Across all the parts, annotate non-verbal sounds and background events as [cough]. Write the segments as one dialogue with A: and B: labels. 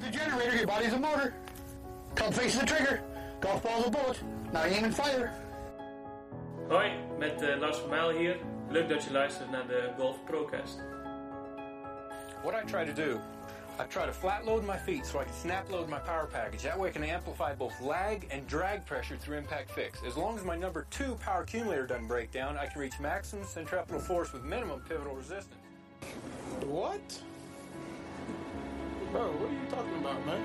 A: The generator, your body's a motor. Club faces the trigger. Golf ball's a bullet. Now aim and fire.
B: Hoi, met eh, Lars van Mijl hier. Leuk dat je luistert naar de Golf Procast.
C: What I try to do, I try to flat load my feet so I can snap load my power package. That way I can amplify both lag and drag pressure through impact fix. As long as my number two power accumulator doesn't break down, I can reach maximum centripetal force with minimum pivotal resistance.
D: What? Bro, what are you talking about, man?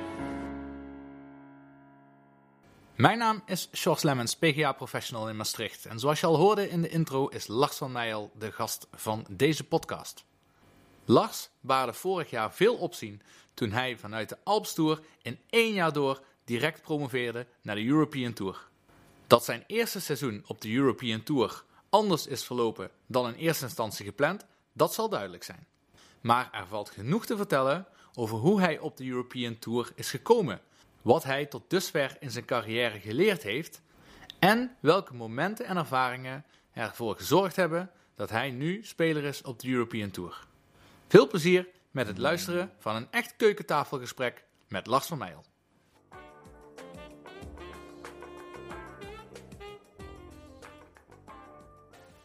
E: Mijn naam is Sjors Lemmens, PGA Professional in Maastricht. En zoals je al hoorde in de intro is Lars van Nijl de gast van deze podcast. Lars baarde vorig jaar veel opzien toen hij vanuit de Alps Tour in één jaar door direct promoveerde naar de European Tour. Dat zijn eerste seizoen op de European Tour anders is verlopen dan in eerste instantie gepland, dat zal duidelijk zijn. Maar er valt genoeg te vertellen over hoe hij op de European Tour is gekomen, wat hij tot dusver in zijn carrière geleerd heeft en welke momenten en ervaringen ervoor gezorgd hebben dat hij nu speler is op de European Tour. Veel plezier met het luisteren van een echt keukentafelgesprek met Lars van Meijel.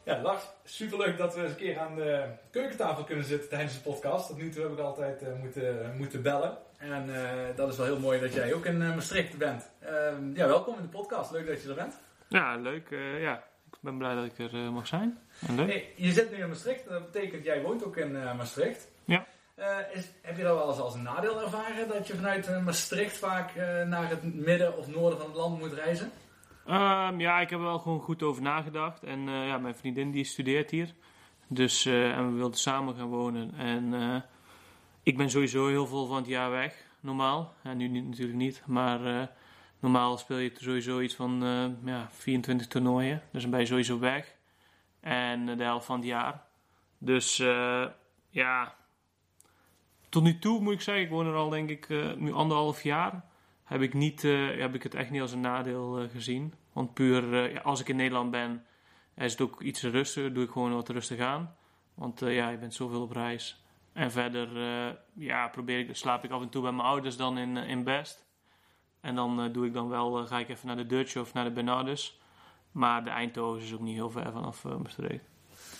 E: Ja, Lars, superleuk dat we eens een keer aan de keukentafel kunnen zitten tijdens de podcast. Tot nu toe heb ik altijd eh, moeten, moeten bellen. En eh, dat is wel heel mooi dat jij ook in uh, Maastricht bent. Ehm, ja, welkom in de podcast. Leuk dat je er bent.
B: Ja, leuk. eh, ja. Ik ben blij dat ik er eh, mag zijn. En leuk.
E: Hey, je zit nu in Maastricht. Dat betekent jij woont ook in eh, Maastricht.
B: Ja.
E: Eh, is, heb je dat wel eens als een nadeel ervaren? Dat je vanuit eh, Maastricht vaak eh, naar het midden of noorden van het land moet reizen?
B: Ehm, ja, ik heb er wel gewoon goed over nagedacht. En eh, ja, mijn vriendin die studeert hier. Dus, eh, en we wilden samen gaan wonen. En eh, ik ben sowieso heel veel van het jaar weg, normaal. En nu natuurlijk niet. Maar normaal speel je sowieso iets van ja, 24 toernooien. Dus dan ben je sowieso weg. En de helft van het jaar. Dus ja, tot nu toe moet ik zeggen, ik woon er al denk ik nu anderhalf jaar heb ik, niet, heb ik het echt niet als een nadeel gezien. Want puur eh, ja, als ik in Nederland ben, is het ook iets rustiger. Doe ik gewoon wat rustig aan. Want eh, ja, je bent zoveel op reis. En verder eh, ja, probeer ik, slaap ik af en toe bij mijn ouders dan in, in Best. En dan doe ik dan wel, ga ik even naar de Dutch of naar de Bernardus. Maar de Eindhoven is ook niet heel ver vanaf uh, Maastricht.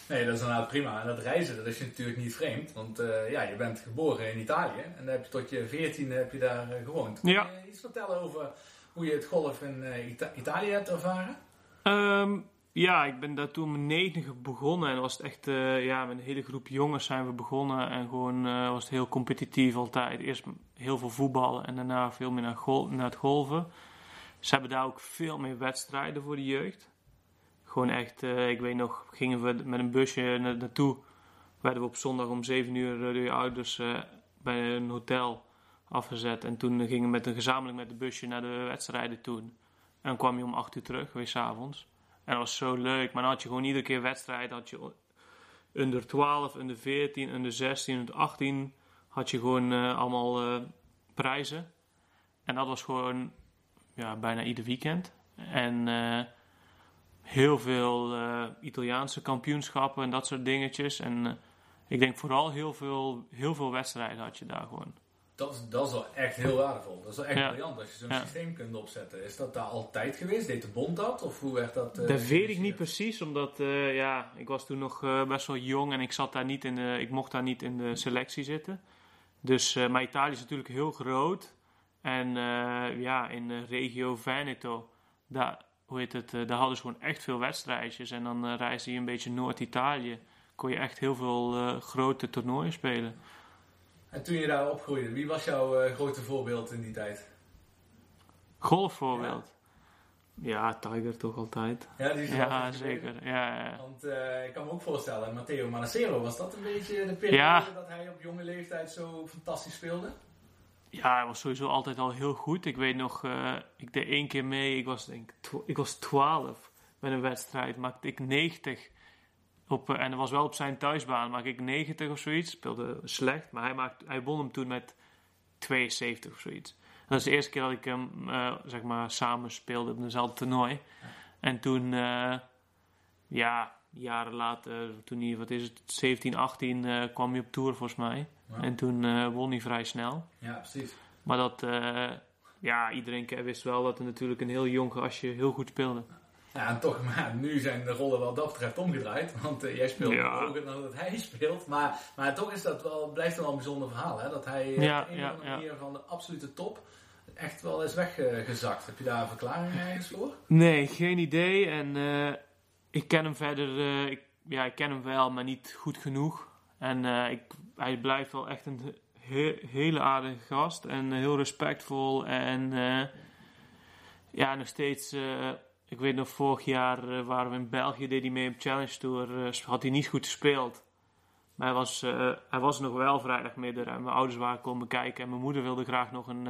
E: Nee, dat is inderdaad prima. En dat reizen, dat is je natuurlijk niet vreemd. Want ja, je bent geboren in Italië. En dan heb je tot je veertiende heb je daar gewoond. Kun
B: Ja.
E: je iets vertellen over hoe je het golf in eh, Ita- Italië hebt ervaren?
B: Ehm, ja, ik ben daar toen mijn negentige begonnen. En was het echt, eh, ja, met een hele groep jongens zijn we begonnen. En gewoon eh, was het heel competitief altijd. Eerst heel veel voetballen en daarna veel meer naar, naar het golven. Ze hebben daar ook veel meer wedstrijden voor de jeugd. Gewoon echt, ik weet nog, gingen we met een busje na- naartoe. Werden we op zondag om 7 uur door je ouders bij een hotel afgezet. En toen gingen we met een, gezamenlijk met de busje naar de wedstrijden toe. En kwam je om 8 uur terug, weer s'avonds. En dat was zo leuk. Maar dan had je gewoon iedere keer wedstrijd. Had je onder 12, onder 14, onder 16, onder 18. Had je gewoon eh, allemaal eh, prijzen. En dat was gewoon ja, bijna ieder weekend. En eh, heel veel Italiaanse kampioenschappen en dat soort dingetjes. En ik denk vooral heel veel, heel veel wedstrijden had je daar gewoon.
E: Dat is, dat is wel echt heel waardevol. Dat is wel echt
B: Ja.
E: briljant als je zo'n
B: Ja.
E: systeem kunt opzetten. Is dat daar altijd geweest? Deed de bond dat? Of hoe werd dat? eh,
B: Dat weet ik niet precies, omdat eh, ja, ik was toen nog eh, best wel jong en ik zat daar niet in de, ik mocht daar niet in de selectie zitten. Dus, eh, maar Italië is natuurlijk heel groot. En eh, ja, in de regio Veneto, daar, hoe heet het, daar hadden ze gewoon echt veel wedstrijdjes. En dan reisde je een beetje Noord-Italië. Kon je echt heel veel eh, grote toernooien spelen.
E: En toen je daar opgroeide, wie was jouw eh, grote voorbeeld in die tijd?
B: Golfvoorbeeld. Ja, Tiger toch altijd.
E: Ja, die is er
B: Ja, zeker. Ja, ja.
E: Want eh, ik kan me ook voorstellen, Matteo Manacero, was dat een beetje de periode
B: Ja.
E: dat hij op jonge leeftijd zo fantastisch speelde?
B: Ja, hij was sowieso altijd al heel goed. Ik weet nog, eh, ik deed één keer mee. Ik was, denk, ik was 12 met een wedstrijd. Maakte ik 90. Op, eh, en dat was wel op zijn thuisbaan. Maakte ik 90 of zoiets. Speelde slecht. Maar hij, maakte, hij won hem toen met 72 of zoiets. Dat is de eerste keer dat ik hem eh, zeg maar, samen speelde op dezelfde toernooi. En toen, eh, ja, jaren later, toen hij, wat is het, 17, 18, eh, kwam hij op tour volgens mij. En toen won hij vrij snel.
E: Ja, precies.
B: Maar dat, ja, iedereen wist wel dat er natuurlijk een heel jong gastje heel goed speelde.
E: Ja, toch, maar nu zijn de rollen wat dat betreft omgedraaid. Want eh, jij speelt
B: Ja.
E: hoger dan dat hij speelt. Maar, maar toch is dat wel, blijft wel een bijzonder verhaal. Hè? Dat hij eh,
B: Ja,
E: op een
B: ja,
E: of andere manier van de absolute top echt wel is weggezakt. Heb je daar een verklaring ergens voor?
B: Nee, geen idee. En eh, ik ken hem verder, ik, ja, ik ken hem wel, maar niet goed genoeg. En ik, hij blijft wel echt een he- hele aardige gast en heel respectvol. En ja, nog steeds, ik weet nog vorig jaar eh, waren we in België, deed hij mee op Challenge Tour, eh, had hij niet goed gespeeld. Maar hij was, eh, hij was nog wel vrijdagmiddag en mijn ouders waren komen kijken en mijn moeder wilde graag nog een,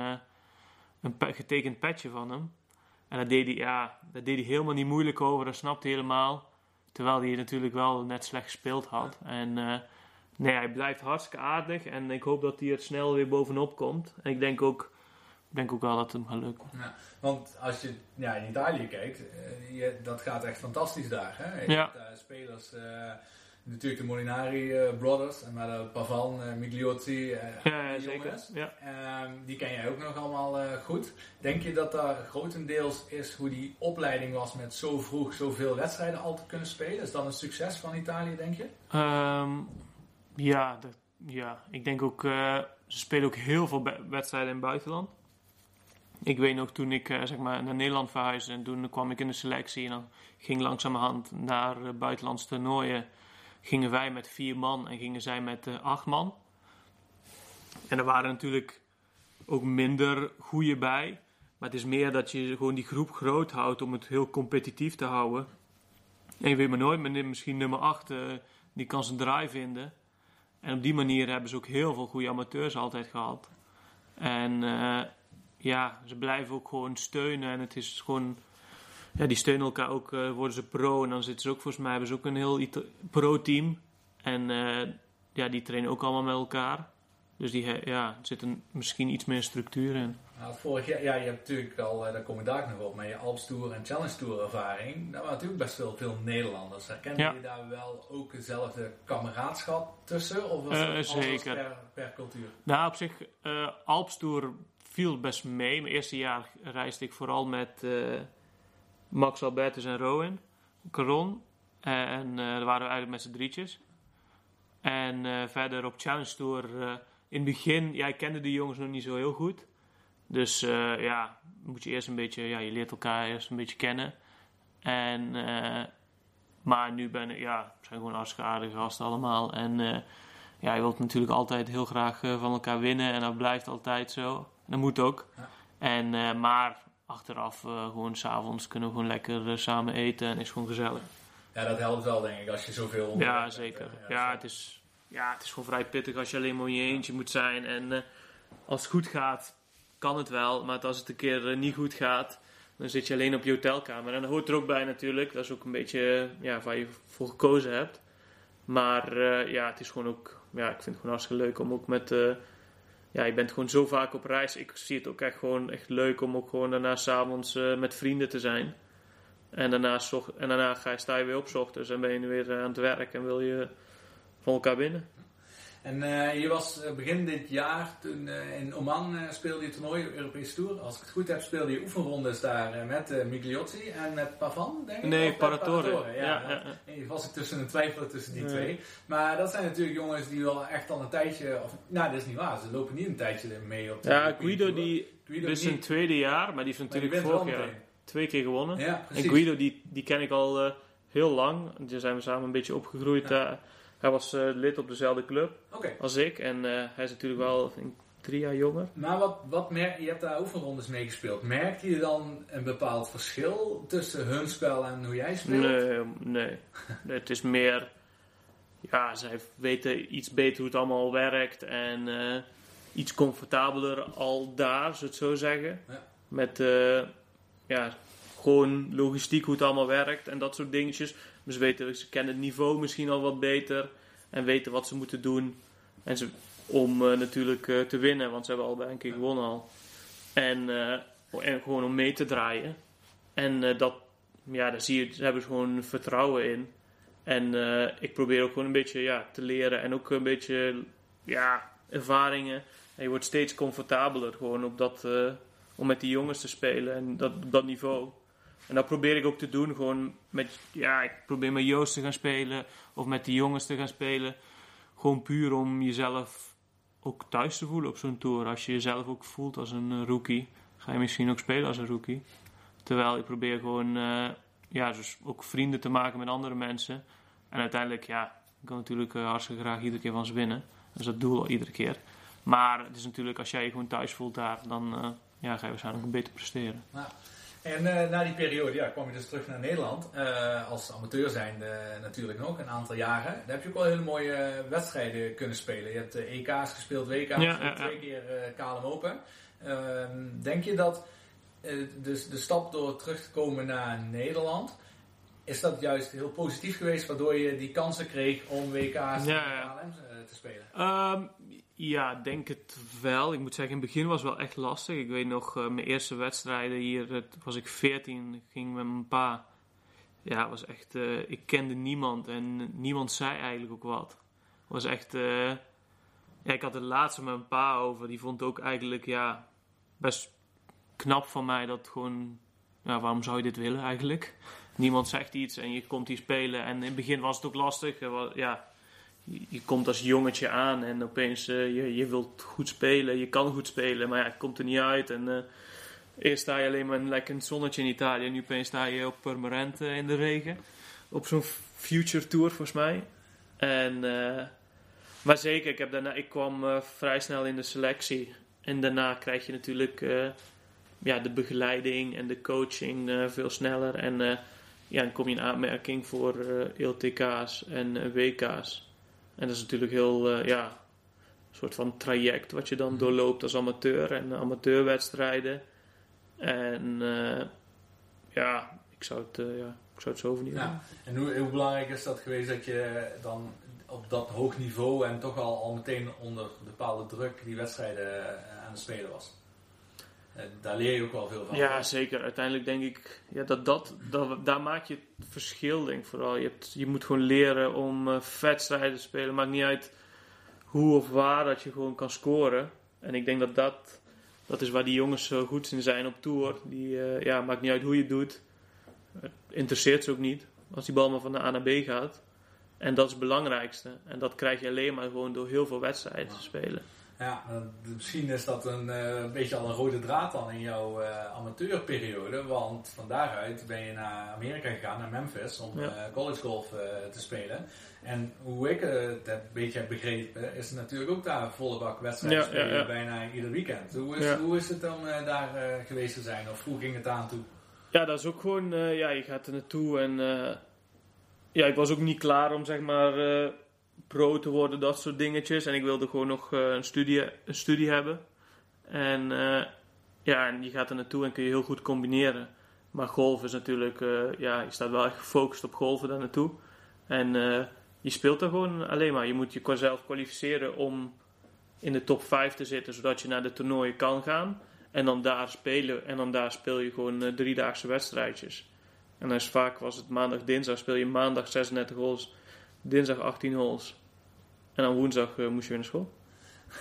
B: een pe- getekend petje van hem. En dat deed, hij, ja, dat deed hij helemaal niet moeilijk over, dat snapte hij helemaal. Terwijl hij natuurlijk wel net slecht gespeeld had. En nee, hij blijft hartstikke aardig. En ik hoop dat hij er snel weer bovenop komt. En ik denk ook, denk ook wel dat het hem gaat lukken.
E: Ja, want als je ja, in Italië kijkt, eh, je, dat gaat echt fantastisch daar. Hè? Je
B: Ja.
E: hebt daar spelers, eh, natuurlijk de Molinari eh, Brothers, en maar de Pavan, Migliotti,
B: Ja, zeker. Ja.
E: Ehm, die ken jij ook nog allemaal goed. Denk je dat daar grotendeels is hoe die opleiding was met zo vroeg zoveel wedstrijden al te kunnen spelen? Is dat een succes van Italië, denk je?
B: Ehm, ja, dat, ja, ik denk ook, ze spelen ook heel veel wedstrijden in het buitenland. Ik weet nog toen ik eh, zeg maar naar Nederland verhuisde en toen kwam ik in de selectie en dan ging langzamerhand naar uh, buitenlandse toernooien. Gingen wij met vier man en gingen zij met eh, acht man. En er waren natuurlijk ook minder goede bij. Maar het is meer dat je gewoon die groep groot houdt om het heel competitief te houden. En je weet maar nooit, misschien nummer 8, die kan zijn draai vinden. En op die manier hebben ze ook heel veel goede amateurs altijd gehad. En eh, ja, ze blijven ook gewoon steunen. En het is gewoon, ja, die steunen elkaar ook, eh, worden ze pro. En dan zitten ze ook, volgens mij, hebben ze ook een heel pro-team. En eh, ja, die trainen ook allemaal met elkaar. Dus die, ja, er zit een, misschien iets meer structuur in.
E: Nou, vorig jaar, ja, je hebt natuurlijk al, eh, daar kom ik daar nog op, met je Alps Tour en Challenge Tour ervaring. Daar waren natuurlijk best wel veel Nederlanders. Herkennen
B: Ja.
E: jullie daar wel ook dezelfde kameraadschap tussen? Of was dat alles
B: zeker.
E: Per, per cultuur?
B: Nou, op zich, eh Alpstoer viel best mee. Mijn eerste jaar reisde ik vooral met eh, Max Albertus en Rowan, Caron. En eh daar waren we eigenlijk met z'n drietjes. En eh, verder op Challenge Tour, in het begin, ja, kende de jongens nog niet zo heel goed. Dus ja, moet je eerst een beetje, ja, je leert elkaar eerst een beetje kennen. En, maar nu ben ik, ja, zijn gewoon hartstikke gasten allemaal. En ja, je wilt natuurlijk altijd heel graag van elkaar winnen en dat blijft altijd zo. Dat moet ook.
E: Ja.
B: En, eh, maar achteraf, eh, gewoon s'avonds kunnen we gewoon lekker eh, samen eten en is gewoon gezellig.
E: Ja, dat helpt wel denk ik als je zoveel
B: Ja, zeker. Ja, het is, ja, het is gewoon vrij pittig als je alleen maar in je eentje moet zijn. En als het goed gaat, kan het wel. Maar als het een keer niet goed gaat, dan zit je alleen op je hotelkamer. En dat hoort er ook bij natuurlijk. Dat is ook een beetje ja, waar je voor gekozen hebt. Maar ja, het is gewoon ook... Ja, ik vind het gewoon hartstikke leuk om ook met... ja, je bent gewoon zo vaak op reis. Ik zie het ook echt gewoon echt leuk om ook gewoon daarna s'avonds avonds met vrienden te zijn. En daarna, en daarna ga je, sta je weer op ochtends en ben je weer eh, aan het werk en wil je van elkaar winnen.
E: En eh, je was eh, begin dit jaar, toen eh, in Oman speelde je toernooi, Europese Tour. Als ik het goed heb, speelde je oefenrondes daar met Migliotti en met Pavan, denk ik?
B: Nee, Paratore.
E: Ja,
B: Ja.
E: En was ik tussen een twijfelen tussen die twee. Maar dat zijn natuurlijk jongens die wel echt al een tijdje, of, nou dat is niet waar, ze lopen niet een tijdje mee op de
B: Ja, Guido
E: Tour.
B: die
E: Guido
B: is zijn tweede jaar, maar die heeft natuurlijk vorig jaar
E: meteen.
B: twee keer gewonnen.
E: Ja,
B: En
E: precies.
B: Guido die, die ken ik al heel lang. Daar zijn we samen een beetje opgegroeid. Hij was eh, lid op dezelfde club als ik en eh, hij is natuurlijk wel drie jaar jonger.
E: Maar wat, wat merk, je hebt daar oefenrondes mee gespeeld. Merkte je dan een bepaald verschil tussen hun spel en hoe jij speelt?
B: Nee, nee. [laughs] het is meer. Ja, zij weten iets beter hoe het allemaal werkt en eh, iets comfortabeler al daar, zou het zo zeggen.
E: Ja.
B: Met ja, gewoon logistiek hoe het allemaal werkt en dat soort dingetjes. Dus weten, ze kennen het niveau misschien al wat beter en weten wat ze moeten doen en ze, om eh, natuurlijk eh, te winnen, want ze hebben al bij een keer gewonnen al. En, eh, en gewoon om mee te draaien. En dat, ja, daar zie je, daar hebben ze gewoon vertrouwen in. En ik probeer ook gewoon een beetje ja, te leren en ook een beetje ja, ervaringen En je wordt steeds comfortabeler gewoon op dat, om met die jongens te spelen en dat, op dat niveau. En dat probeer ik ook te doen. Gewoon met, ja, ik probeer met Joost te gaan spelen of met die jongens te gaan spelen. Gewoon puur om jezelf ook thuis te voelen op zo'n tour. Als je jezelf ook voelt als een eh, rookie, ga je misschien ook spelen als een rookie. Terwijl ik probeer gewoon eh, ja, dus ook vrienden te maken met andere mensen. En uiteindelijk, ja, ik wil natuurlijk uh, hartstikke graag iedere keer van ze winnen. Dat is het doel iedere keer. Maar het is natuurlijk, als jij je gewoon thuis voelt daar, dan ja, ga je waarschijnlijk beter presteren.
E: En uh, na die periode ja, kwam je dus terug naar Nederland. als amateur zijnde natuurlijk nog, een aantal jaren. Daar heb je ook wel hele mooie wedstrijden kunnen spelen. Je hebt EK's gespeeld, WK's, ja, twee keer KLM Open. Ehm, denk je dat dus de stap door terug te komen naar Nederland is dat juist heel positief geweest, waardoor je die kansen kreeg om WK's ja, ja. te spelen?
B: Um, ja, denk het wel. Ik moet zeggen, in het begin was het wel echt lastig. Ik weet nog, uh, mijn eerste wedstrijden hier, was ik 14, ging met mijn pa. Ja, was echt, uh, ik kende niemand en niemand zei eigenlijk ook wat. was echt, uh, ja, ik had het laatste met mijn pa over. Die vond ook eigenlijk, ja, best knap van mij dat gewoon, ja, waarom zou je dit willen eigenlijk? Niemand zegt iets en je komt hier spelen. En in het begin was het ook lastig. Ja, je komt als jongetje aan en opeens uh, je, je wilt goed spelen, je kan goed spelen, maar ja, het komt er niet uit. En uh, eerst sta je alleen maar lekker in zonnetje in Italië, en nu opeens sta je op Permanente in de regen. Op zo'n future tour volgens mij. En, uh, maar zeker, ik, heb daarna, ik kwam vrij snel in de selectie. En daarna krijg je natuurlijk ja, de begeleiding en de coaching veel sneller. En ja, dan kom je in aanmerking voor LTK's en WK's. En dat is natuurlijk heel, uh, ja, een soort van traject wat je dan mhm. doorloopt als amateur en amateurwedstrijden. En uh, ja, ik zou het, ja, ik zou het zo vernieuwen. Ja.
E: En hoe, hoe, belangrijk is dat geweest dat je dan op dat hoog niveau en toch al, al meteen onder bepaalde druk die wedstrijden aan het spelen was? Daar leer je ook wel veel van.
B: Ja, zeker. Uiteindelijk denk ik ja, dat, dat, daar maak je het verschil, denk vooral. Je, hebt, je moet gewoon leren om uh, wedstrijden te spelen. Maakt niet uit hoe of waar dat je gewoon kan scoren. En ik denk dat dat, dat is waar die jongens zo goed in zijn op tour. Die, uh, ja, maakt niet uit hoe je het doet. Het interesseert ze ook niet. Als die bal maar van de A naar B gaat. En dat is het belangrijkste. En dat krijg je alleen maar gewoon door heel veel wedstrijden te spelen.
E: Ja, misschien is dat een, uh, beetje al een rode draad dan in jouw uh, amateurperiode. Want van daaruit ben je naar Amerika gegaan, naar Memphis, om ja. uh, college golf te spelen. En hoe ik het een beetje heb begrepen, is natuurlijk ook daar volle bak wedstrijden ja, spelen, ja, bijna ieder weekend. Hoe is, hoe is het dan daar geweest te zijn? Of hoe ging het aan toe?
B: Ja, dat is ook gewoon, ja, je gaat er naartoe en ja, ik was ook niet klaar om zeg maar pro te worden, dat soort dingetjes. En ik wilde gewoon nog uh, een, studie, een studie hebben. En uh, ja, en je gaat er naartoe en kun je heel goed combineren. Maar golf is natuurlijk, uh, ja, je staat wel echt gefocust op golven daar naartoe. En je speelt er gewoon alleen maar. Je moet jezelf kwalificeren om in de top 5 te zitten, zodat je naar de toernooien kan gaan. En dan daar spelen. En dan daar speel je gewoon driedaagse wedstrijdjes. En dan is vaak was het maandag, dinsdag speel je maandag 36 holes dinsdag 18 holes. En dan woensdag uh, moest je weer naar school.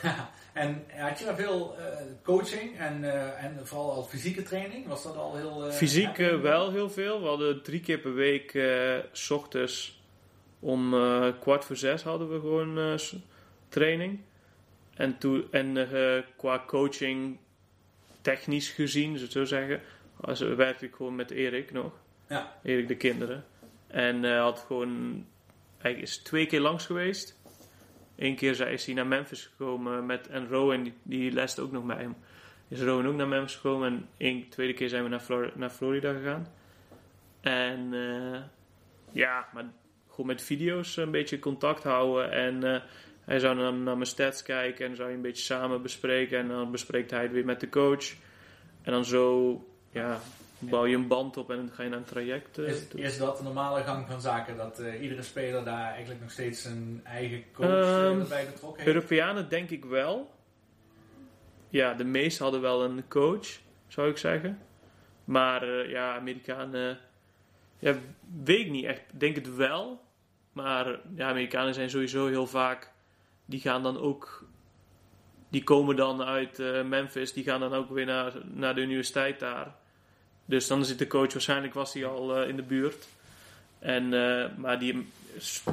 B: [laughs]
E: en had je daar veel uh, coaching en, uh, en vooral al fysieke training? Was dat al heel...
B: Fysiek wel heel veel. We hadden drie keer per week s ochtends om kwart voor zes hadden we gewoon training. En, toe, en qua coaching, technisch gezien, zou ik zo zeggen, werkte ik gewoon met Erik nog. Ja. Erik de kinderen. En had gewoon hij is twee keer langs geweest. Eén keer is hij naar Memphis gekomen met, en Rowan, die, die ook nog met hem. Is Rowan ook naar Memphis gekomen en één tweede keer zijn we naar, Flor naar Florida gegaan. En uh, ja, maar gewoon met video's een beetje contact houden. En uh, hij zou dan naar mijn stats kijken en zou je een beetje samen bespreken. En dan bespreekt hij het weer met de coach. En dan zo, ja, bouw je een band op en dan ga je naar een traject. Uh,
E: is, is, dat de normale gang van zaken? Dat uh, iedere speler daar eigenlijk nog steeds zijn eigen coach um, bij betrokken heeft?
B: Europeanen denk ik wel. Ja, de meesten hadden wel een coach, zou ik zeggen. Maar uh, ja, Amerikanen... Ja, weet ik niet echt. Denk het wel. Maar ja, Amerikanen zijn sowieso heel vaak... Die gaan dan ook die komen dan uit eh, Memphis, die gaan dan ook weer naar, naar de universiteit daar. Dus dan zit de coach, waarschijnlijk was hij al eh, in de buurt. En, eh, maar die,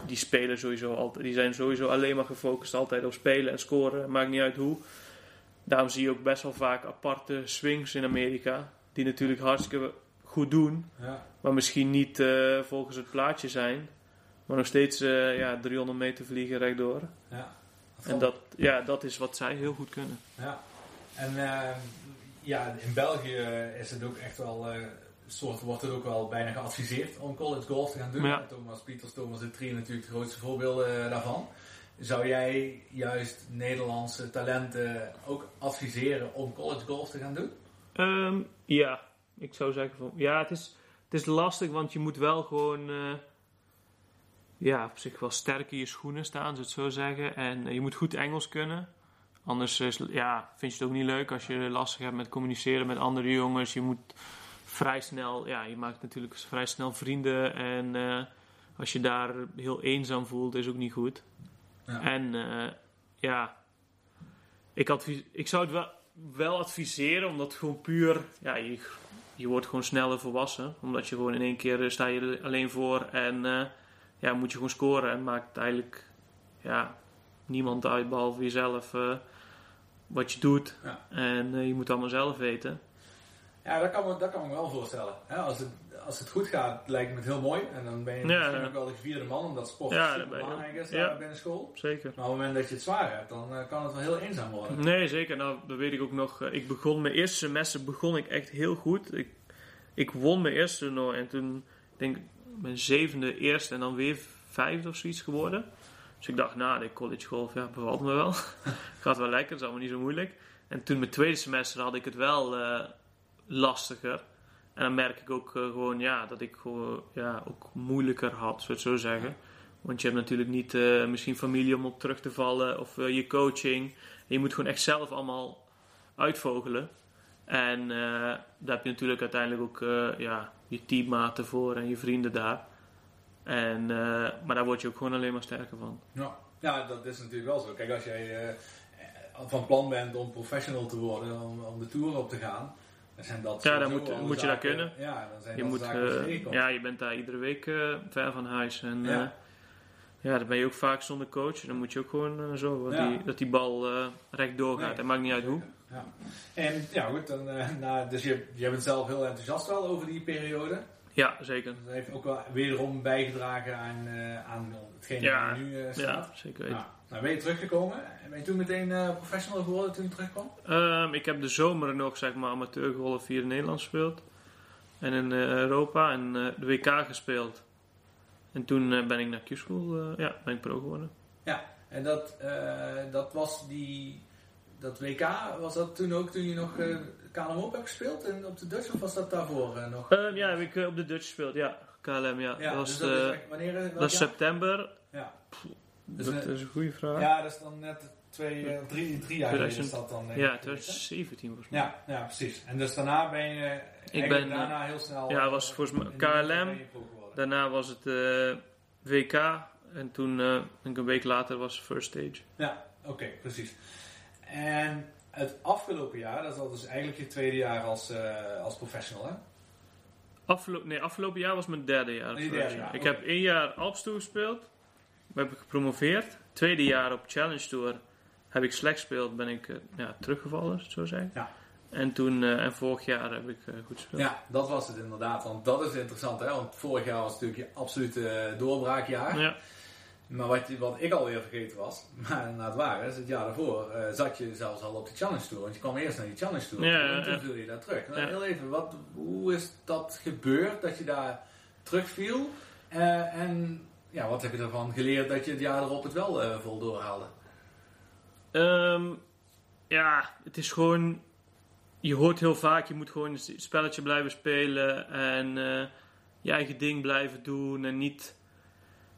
B: die spelen sowieso altijd, die zijn sowieso alleen maar gefocust altijd op spelen en scoren, maakt niet uit hoe. Daarom zie je ook best wel vaak aparte swings in Amerika, die natuurlijk hartstikke goed doen,
E: Ja.
B: maar misschien niet eh, volgens het plaatje zijn. Maar nog steeds ja, 300 meter vliegen rechtdoor.
E: Ja.
B: En dat, ja, dat is wat zij heel goed kunnen.
E: Ja. En eh, ja, in België is het ook echt wel, eh, soort, wordt het ook wel bijna geadviseerd om college golf te gaan doen.
B: Ja.
E: Thomas Pieters, Thomas de Trie natuurlijk de grootste voorbeelden eh, daarvan. Zou jij juist Nederlandse talenten ook adviseren om college golf te gaan doen?
B: Ehm, ja, ik zou zeggen van ja, het is, het is lastig, want je moet wel gewoon eh, ja, op zich wel sterk in je schoenen staan, zou ik het zo zeggen. En je moet goed Engels kunnen. Anders is, ja, vind je het ook niet leuk als je lastig hebt met communiceren met andere jongens. Je moet vrij snel, ja, je maakt natuurlijk vrij snel vrienden. En eh, als je daar heel eenzaam voelt, is ook niet goed.
E: Ja.
B: En eh, ja, ik, advies, ik zou het wel, wel adviseren, omdat gewoon puur, ja, je, je wordt gewoon sneller volwassen. Omdat je gewoon in één keer eh, sta je er alleen voor en eh, ja, moet je gewoon scoren. En maakt eigenlijk ja, niemand uit behalve jezelf eh, wat je doet.
E: Ja.
B: En eh, je moet het allemaal zelf weten.
E: Ja, dat kan, me, dat kan me wel voorstellen. Hè, als, het, als het goed gaat, lijkt me het heel mooi. En dan ben je
B: Ja,
E: misschien
B: ja.
E: ook wel de vierde man, omdat sport
B: Ja,
E: super belangrijk is
B: Ja.
E: daar binnen school.
B: Zeker.
E: Maar op het moment dat je het zwaar hebt, dan eh, kan het wel heel eenzaam worden.
B: Nee, zeker. Nou, dat weet ik ook nog. Eh, Ik begon mijn eerste semester begon ik echt heel goed. Ik, ik won mijn eerste toernooi en toen denk ik mijn zevende eerste en dan weer vijfde of zoiets geworden. Dus ik dacht, nou, de college golf, ja, bevalt me wel. [laughs] Gaat wel lekker, is allemaal niet zo moeilijk. En toen mijn tweede semester had ik het wel eh, lastiger. En dan merk ik ook eh, gewoon, ja, dat ik gewoon, ja, ook moeilijker had, zou ik zo zeggen. Want je hebt natuurlijk niet eh, misschien familie om op terug te vallen of je coaching. Je moet gewoon echt zelf allemaal uitvogelen. En daar heb je natuurlijk uiteindelijk ook ja, je teammaten voor en je vrienden daar. En, eh, maar daar word je ook gewoon alleen maar sterker van.
E: Ja. ja, dat is natuurlijk wel zo. Kijk, als jij eh, van plan bent om professional te worden, om, om de tour op te gaan, dan zijn dat
B: Ja, dan moet- moet je dat
E: zaken-
B: kunnen.
E: Ja, dan zijn
B: Je,
E: dat
B: moet,
E: tegenkomt.
B: ja, je bent daar iedere week ver van huis. En
E: Ja.
B: ja. ja, dan ben je ook vaak zonder coach. Dan moet je ook gewoon zorgen dat,
E: Ja.
B: die, dat die bal recht doorgaat.
E: Nee.
B: Het maakt niet uit hoe.
E: Ja. En ja, goed, dan, dus je, je bent zelf heel enthousiast wel over die periode.
B: Ja, zeker.
E: Dat heeft ook wel wederom bijgedragen aan, eh, aan hetgeen
B: Ja.
E: waar nu eh, staat.
B: Ja, zeker weten.
E: Nou, nou, ben je teruggekomen? Ben je toen meteen eh, professional geworden toen je terugkwam?
B: Ehm, ik heb de zomer nog zeg maar amateurgolf hier in Nederland gespeeld. En in Europa en de WK gespeeld. En toen ben ik naar Q-School, ja, ben ik pro geworden.
E: Ja, en dat, dat was die... Dat WK, was dat toen ook toen je nog KLM Open hebt gespeeld en op de Dutch? Of was dat daarvoor eh, nog?
B: Ehm, ja, heb ik eh, op de Dutch gespeeld, ja. KLM, ja.
E: ja,
B: dat was,
E: dus dat is
B: eh,
E: wanneer?
B: dat is september.
E: Ja. Dus
B: dat
E: net-
B: is een goede vraag.
E: Ja, dat is dan net twee, drie, drie jaar geleden is dat dan. denk
B: Ja,
E: ik, geweest, hè?
B: 2017 volgens mij.
E: Ja, ja, precies. En dus daarna ben je eigenlijk
B: ben,
E: daarna heel snel...
B: ja, was volgens mij KLM. Daarna was het eh, WK. En toen, eh, denk ik een week later, was First Stage.
E: Ja, oké, precies. En het afgelopen jaar, dat was dus eigenlijk je tweede jaar als, eh, als professional, hè?
B: Afgelo nee, afgelopen jaar was mijn derde jaar.
E: Derde jaar,
B: Ik heb één jaar Alps Tour gespeeld. Heb ik gepromoveerd. Tweede jaar op Challenge Tour heb ik slecht gespeeld. Ben ik eh, ja, teruggevallen, zo zeggen.
E: Ja.
B: En toen, eh, en vorig jaar heb ik goed gespeeld.
E: Ja, dat was het inderdaad. Want dat is interessant, hè? Want vorig jaar was natuurlijk je absolute doorbraakjaar.
B: Ja.
E: Maar wat, wat ik alweer vergeten was, [laughs] maar na het waar is, het jaar daarvoor eh, zat je zelfs al op die Challenge Tour. Want je kwam eerst naar die Challenge Tour
B: Ja,
E: en toen viel je daar terug. Nou. Heel even, wat, hoe is dat gebeurd dat je daar terugviel? Eh, en ja, wat heb je ervan geleerd dat je het jaar erop het wel eh, vol doorhaalde?
B: Ehm, ja, het is gewoon. Je hoort heel vaak, je moet gewoon een spelletje blijven spelen en je eigen ding blijven doen en niet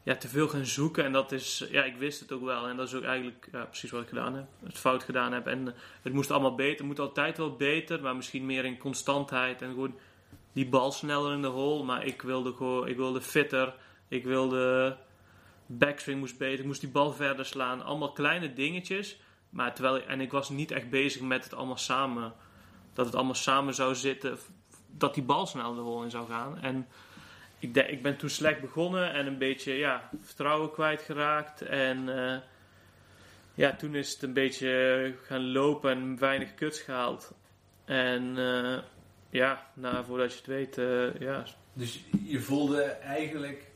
B: ja, te veel gaan zoeken. En dat is, ja, ik wist het ook wel en dat is ook eigenlijk ja, precies wat ik gedaan heb. Het fout gedaan heb en eh, het moest allemaal beter. Het moet altijd wel beter, maar misschien meer in constantheid en gewoon die bal sneller in de hole. Maar ik wilde gewoon, ik wilde fitter, ik wilde backswing moest beter, ik moest die bal verder slaan. Allemaal kleine dingetjes Maar terwijl, en ik was niet echt bezig met het allemaal samen. Dat het allemaal samen zou zitten. Dat die bal snel de rol in zou gaan. En ik, ik ben toen slecht begonnen en een beetje ja, vertrouwen kwijtgeraakt. En eh, ja, toen is het een beetje gaan lopen en weinig kuts gehaald. En eh, ja, nou, voordat je het weet, eh, ja,
E: Dus je voelde eigenlijk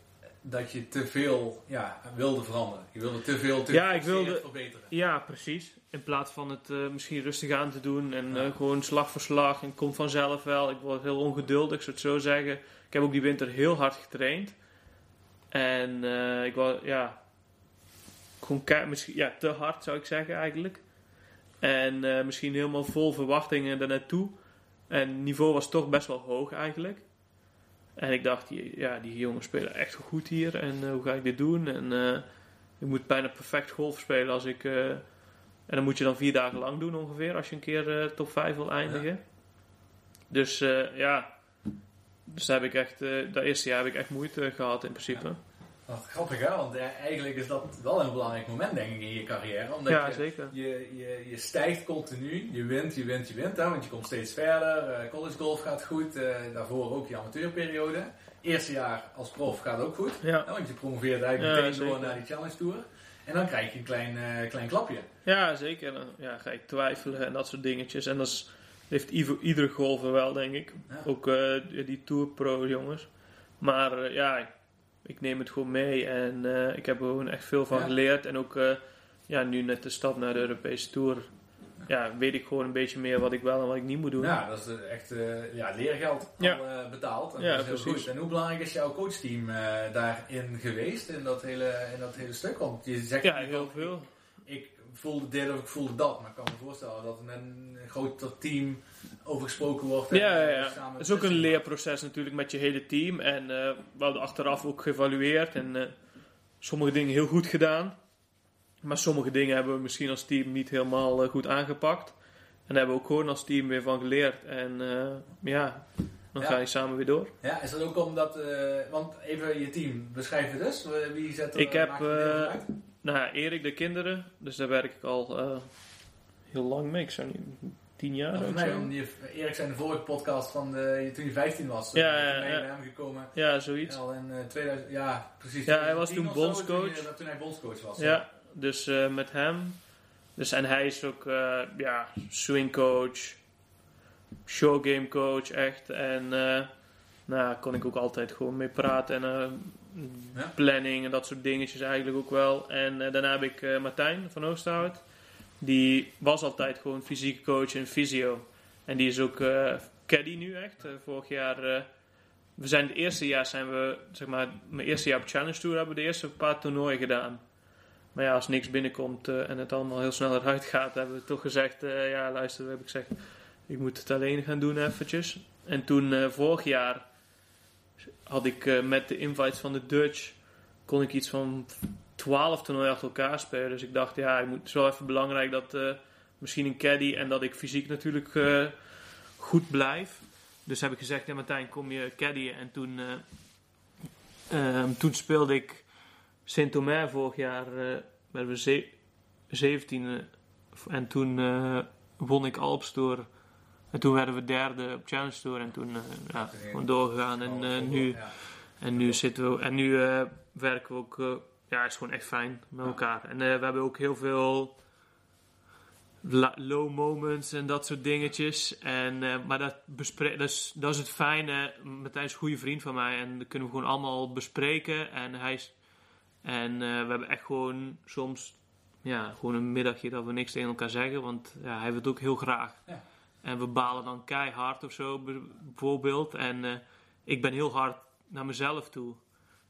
E: dat je te veel ja, wilde veranderen. Je wilde te veel te
B: Ja, ik wilde-
E: verbeteren.
B: Ja, precies. In plaats van het eh, misschien rustig aan te doen en
E: Ja.
B: eh, gewoon slag voor slag en komt vanzelf wel. Ik word heel ongeduldig, zou het zo zeggen. Ik heb ook die winter heel hard getraind. En eh, ik was, ja, gewoon misschien, ja, te hard zou ik zeggen eigenlijk. En misschien helemaal vol verwachtingen er naartoe. En het niveau was toch best wel hoog eigenlijk. En ik dacht, die- ja, die jongens spelen echt goed hier. En eh, hoe ga ik dit doen? En eh, ik moet bijna perfect golf spelen als ik... eh, en dan moet je dan vier dagen lang doen ongeveer. Als je een keer top 5 wil eindigen. Dus ja... Dus daar heb ik echt... dat eerste jaar heb ik echt moeite gehad in principe.
E: Wat grappig hè, want eigenlijk is dat wel een belangrijk moment denk ik in je carrière. Omdat
B: Ja,
E: je,
B: zeker.
E: Je, je, je stijgt continu, je wint, je wint, je wint, hè, want je komt steeds verder. eh, college golf gaat goed, eh, daarvoor ook je amateurperiode. Eerste jaar als prof gaat ook goed,
B: Ja.
E: hè, want je promoveert eigenlijk
B: Ja,
E: meteen door naar die Challenge Tour. En dan krijg je een klein, eh, klein klapje.
B: Ja, zeker. Dan ja, ga ik twijfelen en dat soort dingetjes. En dat is, heeft ieder, iedere golfer wel, denk ik. Ook die Tour Pro jongens. Maar ja, ik neem het gewoon mee. En eh, ik heb er gewoon echt veel van
E: Ja.
B: geleerd. En ook eh, ja, nu net de stap naar de Europese Tour. Ja, weet ik gewoon een beetje meer wat ik wel en wat ik niet moet doen.
E: Ja, dat is echt eh, ja, leergeld
B: Ja.
E: al betaald. En
B: Ja,
E: dat is heel
B: precies.
E: goed. En hoe belangrijk is jouw coachteam daarin geweest, in dat, hele, in dat hele stuk? Want je zegt
B: Ja, heel veel.
E: Ik voelde dit of ik voelde dat, maar ik kan me voorstellen dat met een groter team over gesproken wordt.
B: Ja, ja,
E: eh,
B: ja. Het is ook een leerproces natuurlijk met je hele team. En eh, we hadden achteraf ook geëvalueerd. En eh, sommige dingen heel goed gedaan. Maar sommige dingen hebben we misschien als team niet helemaal goed aangepakt. En daar hebben we ook gewoon als team weer van geleerd. En ja, dan
E: Ja.
B: ga je samen weer door.
E: Ja, is dat ook omdat, want even je team beschrijven dus. Wie zet er,
B: Ik heb? Nou ja, Erik de kinderen. Dus daar werk ik al heel lang mee. Ik zou niet... Tien jaar of zo.
E: om die, Erik zei in de vorige podcast van de, toen je 15 was. eh,
B: Ja,
E: toen je
B: ja.
E: hem gekomen.
B: Ja, zoiets.
E: Al in eh, 2000, ja, precies.
B: Ja, hij was
E: 2010
B: toen bondscoach.
E: Toen, je- toen hij bondscoach was.
B: Ja, dus eh, met hem. Dus, en hij is ook eh, ja, swingcoach, showgame coach, echt. En eh nou, daar kon ik ook altijd gewoon mee praten. En eh, planning en dat soort dingetjes eigenlijk ook wel. En eh, daarna heb ik eh, Martijn van Oosterhout. Die was altijd gewoon fysieke coach en fysio. En die is ook eh caddy nu echt. Eh, vorig jaar... eh, we zijn het eerste jaar zijn we, zeg maar, mijn eerste jaar op Challenge Tour hebben we de eerste paar toernooien gedaan. Maar ja, als niks binnenkomt en het allemaal heel snel eruit gaat, hebben we toch gezegd, ja luister, heb ik gezegd, ik moet het alleen gaan doen eventjes. En toen vorig jaar had ik met de invites van de Dutch, kon ik iets van 12 toernooien achter elkaar spelen. Dus ik dacht, ja, ik moet, het is wel even belangrijk dat eh, misschien een caddy en dat ik fysiek natuurlijk eh, goed blijf. Dus heb ik gezegd, ja Martijn, kom je caddyen. En toen, eh, ehm, toen speelde ik Saint-Omer vorig jaar, werden we ze 17 en toen won ik Alps Tour. En toen werden we derde op Challenge Tour en toen ja, gewoon doorgegaan. En, eh, nu, en nu zitten we, en nu werken we ook, ja, het is gewoon echt fijn met elkaar. En eh, we hebben ook heel veel low moments en dat soort dingetjes. En, eh, maar dat, dat, is, dat is het fijne. Martijn is een goede vriend van mij en dat kunnen we gewoon allemaal bespreken. En, hij is, en eh, we hebben echt gewoon soms ja, gewoon een middagje dat we niks tegen elkaar zeggen, want ja, hij wil het ook heel graag.
E: Ja.
B: En we balen dan keihard of zo, bijvoorbeeld. En ik ben heel hard naar mezelf toe.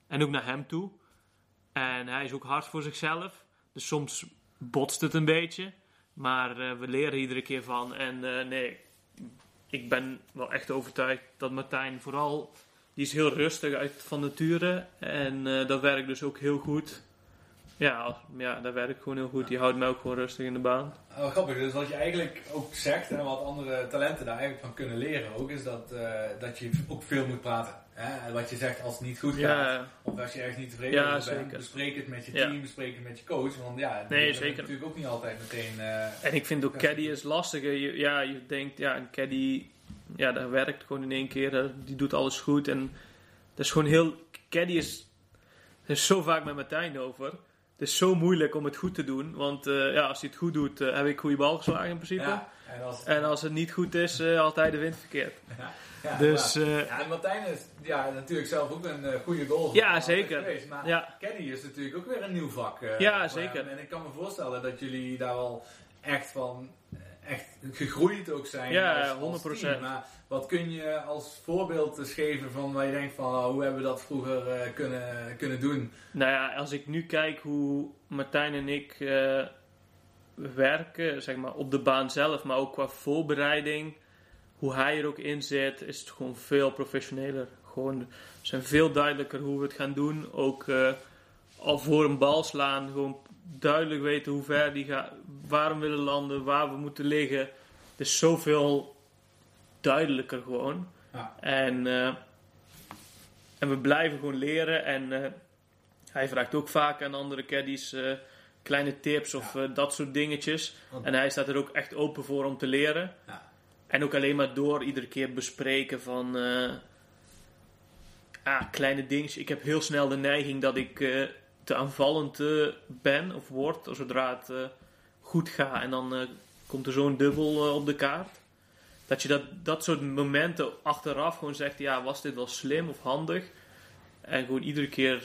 B: En ook naar hem toe. En hij is ook hard voor zichzelf. Dus soms botst het een beetje. Maar eh, we leren iedere keer van. En eh, nee, ik ben wel echt overtuigd dat Martijn vooral... Die is heel rustig uit van nature. En eh, dat werkt dus ook heel goed. ja, ja, dat werkt gewoon heel goed. Die houdt mij ook gewoon rustig in de baan.
E: Oh, grappig, dus wat je eigenlijk ook zegt en wat andere talenten daar eigenlijk van kunnen leren ook, is dat, dat je ook veel moet praten. Hè? Wat je zegt als het niet goed gaat,
B: Ja,
E: of als je ergens niet tevreden
B: Ja,
E: over bent,
B: zeker.
E: bespreek het met je team, bespreek het met je coach, want ja,
B: Nee, zeker.
E: natuurlijk ook niet altijd meteen... eh,
B: En ik vind ook caddy is lastiger. Je, ja, je denkt, ja, een caddy, ja, dat werkt gewoon in één keer. dat- Die doet alles goed. En dat is gewoon heel... Caddy is... Er is zo vaak met Martijn over. Het is zo moeilijk om het goed te doen. Want eh, ja, als hij het goed doet, eh, heb ik goede bal geslagen in principe.
E: ja, en als,
B: En als het niet goed is, eh, altijd de wind verkeerd. [laughs]
E: ja, ja,
B: Dus eh,
E: ja, en Martijn is ja, natuurlijk zelf ook een eh, goede goal.
B: Ja, zeker.
E: Geweest, maar
B: ja,
E: Caddy is natuurlijk ook weer een nieuw vak.
B: Ja, zeker.
E: hem. En ik kan me voorstellen dat jullie daar wel echt van echt gegroeid ook zijn.
B: Ja,
E: als, als
B: 100%.
E: team. Maar wat kun je als voorbeeld geven van waar je denkt van oh, hoe hebben we dat vroeger kunnen, kunnen doen?
B: Nou ja, als ik nu kijk hoe Martijn en ik werken, zeg maar op de baan zelf, maar ook qua voorbereiding, hoe hij er ook in zit, is het gewoon veel professioneler. Gewoon, we zijn veel duidelijker hoe we het gaan doen. Ook eh, al voor een bal slaan, gewoon duidelijk weten hoe ver die gaat, waar we willen landen, waar we moeten liggen. Het is zoveel duidelijker gewoon.
E: Ja.
B: En, eh, en we blijven gewoon leren. En eh, hij vraagt ook vaak aan andere caddies kleine tips of eh, dat soort dingetjes.
E: Want-
B: En hij staat er ook echt open voor om te leren.
E: Ja.
B: En ook alleen maar door iedere keer bespreken van eh, ah, kleine dingetjes. Ik heb heel snel de neiging dat ik eh, te aanvallend ben of word zodra het goed gaat. En dan komt er zo'n dubbel op de kaart. Dat je dat, dat soort momenten achteraf gewoon zegt, ja, was dit wel slim of handig? En gewoon iedere keer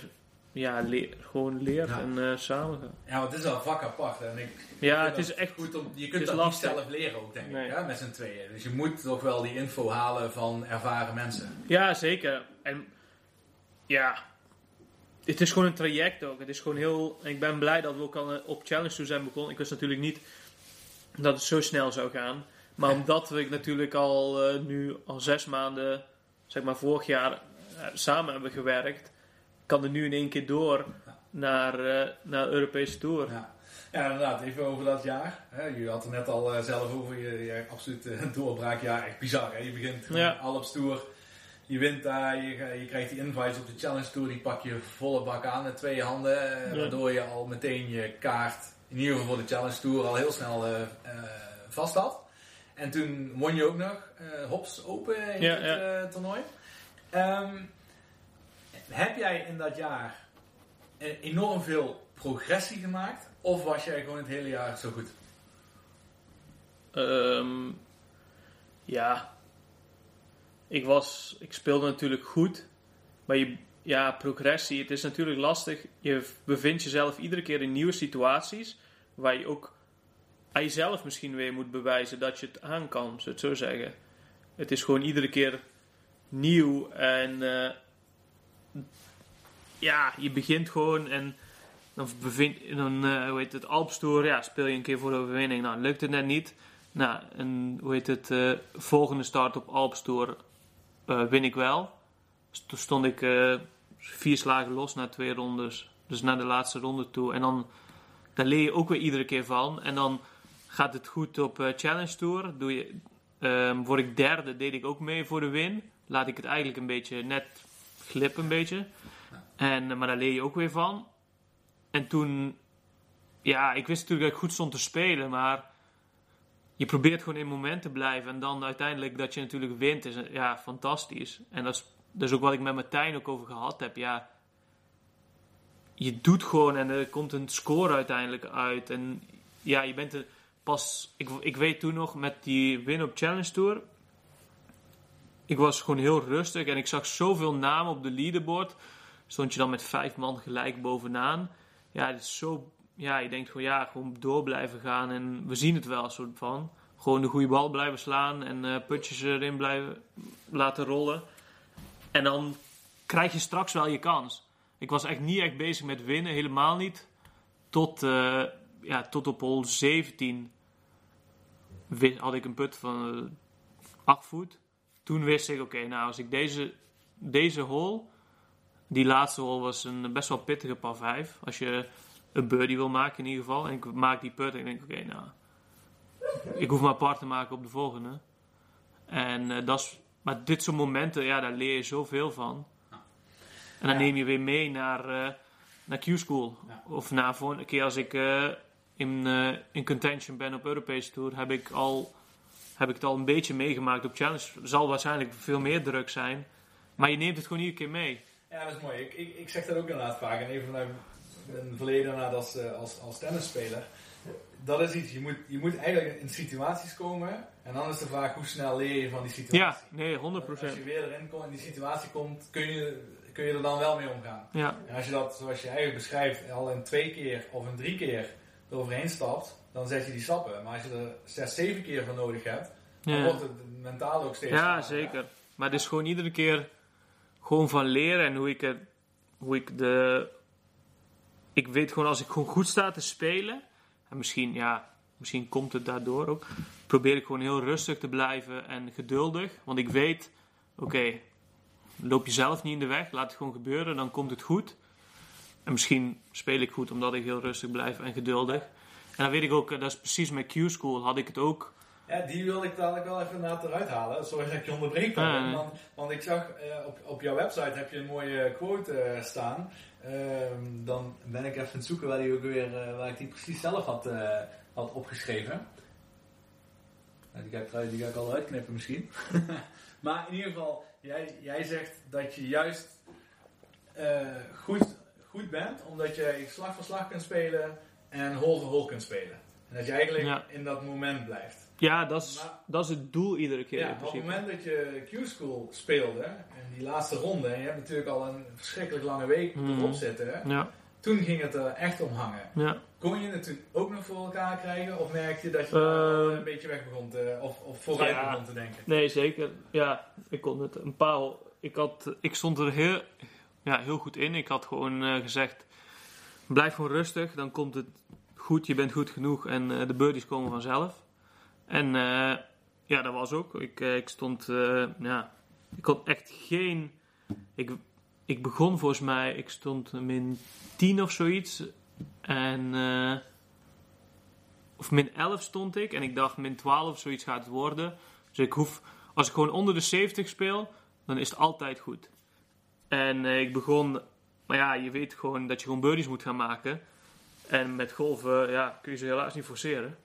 B: ja, leer, gewoon leert
E: Ja.
B: en eh samen.
E: Ja, want het is wel een vak apart. hè. En ik
B: Ja, het is echt...
E: goed om, je kunt
B: is
E: dat
B: lastig.
E: niet zelf leren ook, denk
B: Nee.
E: ik, hè, met z'n tweeën. Dus je moet toch wel die info halen van ervaren mensen.
B: Ja, zeker. En ja, het is gewoon een traject ook. Het is gewoon heel... Ik ben blij dat we ook al eh, op Challenge toe zijn begonnen. Ik wist natuurlijk niet dat het zo snel zou gaan. Maar omdat we natuurlijk al eh, nu al zes maanden, zeg maar vorig jaar, samen hebben gewerkt, kan er nu in één keer door naar, eh, naar de Europese Tour.
E: Ja. ja, inderdaad. Even over dat jaar. Hè. Je had het net al eh, zelf over je, je absoluut [laughs] eh, doorbraakjaar. Echt bizar, hè? Je begint
B: Ja.
E: Alps Tour. Je wint daar, je, ga- je krijgt die invites op de Challenge Tour. Die pak je volle bak aan met twee handen. eh,
B: Ja.
E: Waardoor je al meteen je kaart, in ieder geval voor de Challenge Tour, al heel snel eh, eh, vast had. En toen won je ook nog eh, Hops Open in het eh, toernooi. Ehm, heb jij in dat jaar eh, enorm veel progressie gemaakt? Of was jij gewoon het hele jaar zo goed?
B: Ehm, ja, ik, was, ik speelde natuurlijk goed, maar je, ja, progressie, het is natuurlijk lastig. Je bevindt jezelf iedere keer in nieuwe situaties waar je ook aan jezelf misschien weer moet bewijzen dat je het aan kan, zou het zo zeggen. Het is gewoon iedere keer nieuw en eh, ja, je begint gewoon en dan bevind dan, eh, hoe heet het, Alpstoer, ja, speel je een keer voor de overwinning. Nou, lukt het net niet. Nou, en hoe heet het, eh, volgende start op Alpstoer eh win ik wel. Toen stond ik vier slagen los na twee rondes. Dus naar de laatste ronde toe. En dan, leer je ook weer iedere keer van. En dan gaat het goed op Challenge Tour. Doe je, ehm, word ik derde, deed ik ook mee voor de win. Laat ik het eigenlijk een beetje net glippen een beetje. En, eh, maar daar leer je ook weer van. En toen, ja, ik wist natuurlijk dat ik goed stond te spelen, maar je probeert gewoon in moment te blijven. En dan uiteindelijk dat je natuurlijk wint, is ja, fantastisch. En dat is, is ook wat ik met Martijn ook over gehad heb. Ja, je doet gewoon en er komt een score uiteindelijk uit. En ja, je bent er pas, ik, ik weet toen nog met die win op Challenge Tour. Ik was gewoon heel rustig en ik zag zoveel namen op de leaderboard. Stond je dan met vijf man gelijk bovenaan. Ja, het is zo. Ja, je denkt gewoon, ja, gewoon door blijven gaan. En we zien het wel, soort van. Gewoon de goede bal blijven slaan en eh, putjes erin blijven laten rollen. En dan krijg je straks wel je kans. Ik was echt niet echt bezig met winnen, helemaal niet. Tot, eh, ja, tot op hol 17 wi- had ik een put van eh, 8 voet. Toen wist ik, oké, nou als ik deze, deze hole, die laatste hole was een best wel pittige par 5. Als je een birdie wil maken in ieder geval. En ik maak die putt en ik denk, oké, nou, ik hoef maar apart te maken op de volgende. En eh, dat is, maar dit soort momenten, ja, daar leer je zoveel van. En dan
E: Ja.
B: neem je weer mee naar, eh, naar Q-School.
E: Ja.
B: Of na volgende keer als ik eh, in, in contention ben op Europese Tour, heb ik, al, heb ik het al een beetje meegemaakt op Challenge. Er zal waarschijnlijk veel meer druk zijn. Maar je neemt het gewoon iedere keer mee.
E: Ja, dat is mooi. Ik, ik, ik zeg dat ook inderdaad vaak. En even vanuit mijn verleden inderdaad als, eh, als, als tennisspeler. Dat is iets, je moet, je moet eigenlijk in situaties komen. En dan is de vraag, hoe snel leer je van die situatie?
B: Ja, nee, 100%.
E: Als je weer erin komt, in die situatie komt, kun je, kun je er dan wel mee omgaan.
B: Ja,
E: En als je dat, zoals je eigenlijk beschrijft, al in twee keer of in drie keer eroverheen stapt, dan zet je die stappen. Maar als je er zes, zeven keer voor nodig hebt, dan
B: ja.
E: wordt het mentaal ook steeds
B: ja zeker. Maar het is gewoon iedere keer gewoon van leren en hoe ik het, hoe ik de, ik weet gewoon als ik gewoon goed sta te spelen, en misschien, ja, misschien komt het daardoor ook, probeer ik gewoon heel rustig te blijven en geduldig. Want ik weet, oké, loop je zelf niet in de weg, laat het gewoon gebeuren, dan komt het goed. En misschien speel ik goed omdat ik heel rustig blijf en geduldig. Dan weet ik ook, eh, dat is precies met Q-School, had ik het ook.
E: Ja, die wilde ik dadelijk wel even inderdaad eruit halen. Sorry dat ik je onderbreek.
B: Nee.
E: want, want ik zag eh, op, op jouw website heb je een mooie quote eh, staan. Ehm, dan ben ik even aan het zoeken waar, die ook weer, waar ik die precies zelf had, had opgeschreven. Nou, die, ga ik, trouw- die ga ik al uitknippen misschien. [laughs] maar in ieder geval, jij, jij zegt dat je juist goed, goed bent omdat je slag voor slag kunt spelen en voor hol kunt spelen. En dat je eigenlijk
B: Ja.
E: in dat moment blijft.
B: Ja, dat is,
E: Maar-
B: dat is het doel iedere keer.
E: Ja,
B: in
E: op het moment dat je Q-School speelde, en die laatste ronde, en je hebt natuurlijk al een verschrikkelijk lange week
B: Mhm.
E: erop zitten,
B: Ja,
E: toen ging het er echt om hangen.
B: ja.
E: Kon je het toen ook nog voor elkaar krijgen, of merkte je dat je
B: Ehm,
E: een beetje weg begon te, of, of vooruit
B: ja.
E: begon te denken?
B: Nee, zeker. Ja, ik kon het een paar. Ik, had, ik stond er heel, ja, heel goed in. Ik had gewoon eh, gezegd: blijf gewoon rustig, dan komt het goed. Je bent goed genoeg en eh, de birdies komen vanzelf. En eh, ja, dat was ook. Ik, eh, ik stond, ja, ik kon echt geen. Ik, ik begon volgens mij, ik stond min 10 of zoiets. En. of min 11 stond ik. En ik dacht min 12 of zoiets gaat het worden. Dus ik hoef, als ik gewoon onder de 70 speel, dan is het altijd goed. En ik begon, maar ja, je weet gewoon dat je gewoon birdies moet gaan maken. En met golven, ja, kun je ze helaas niet forceren.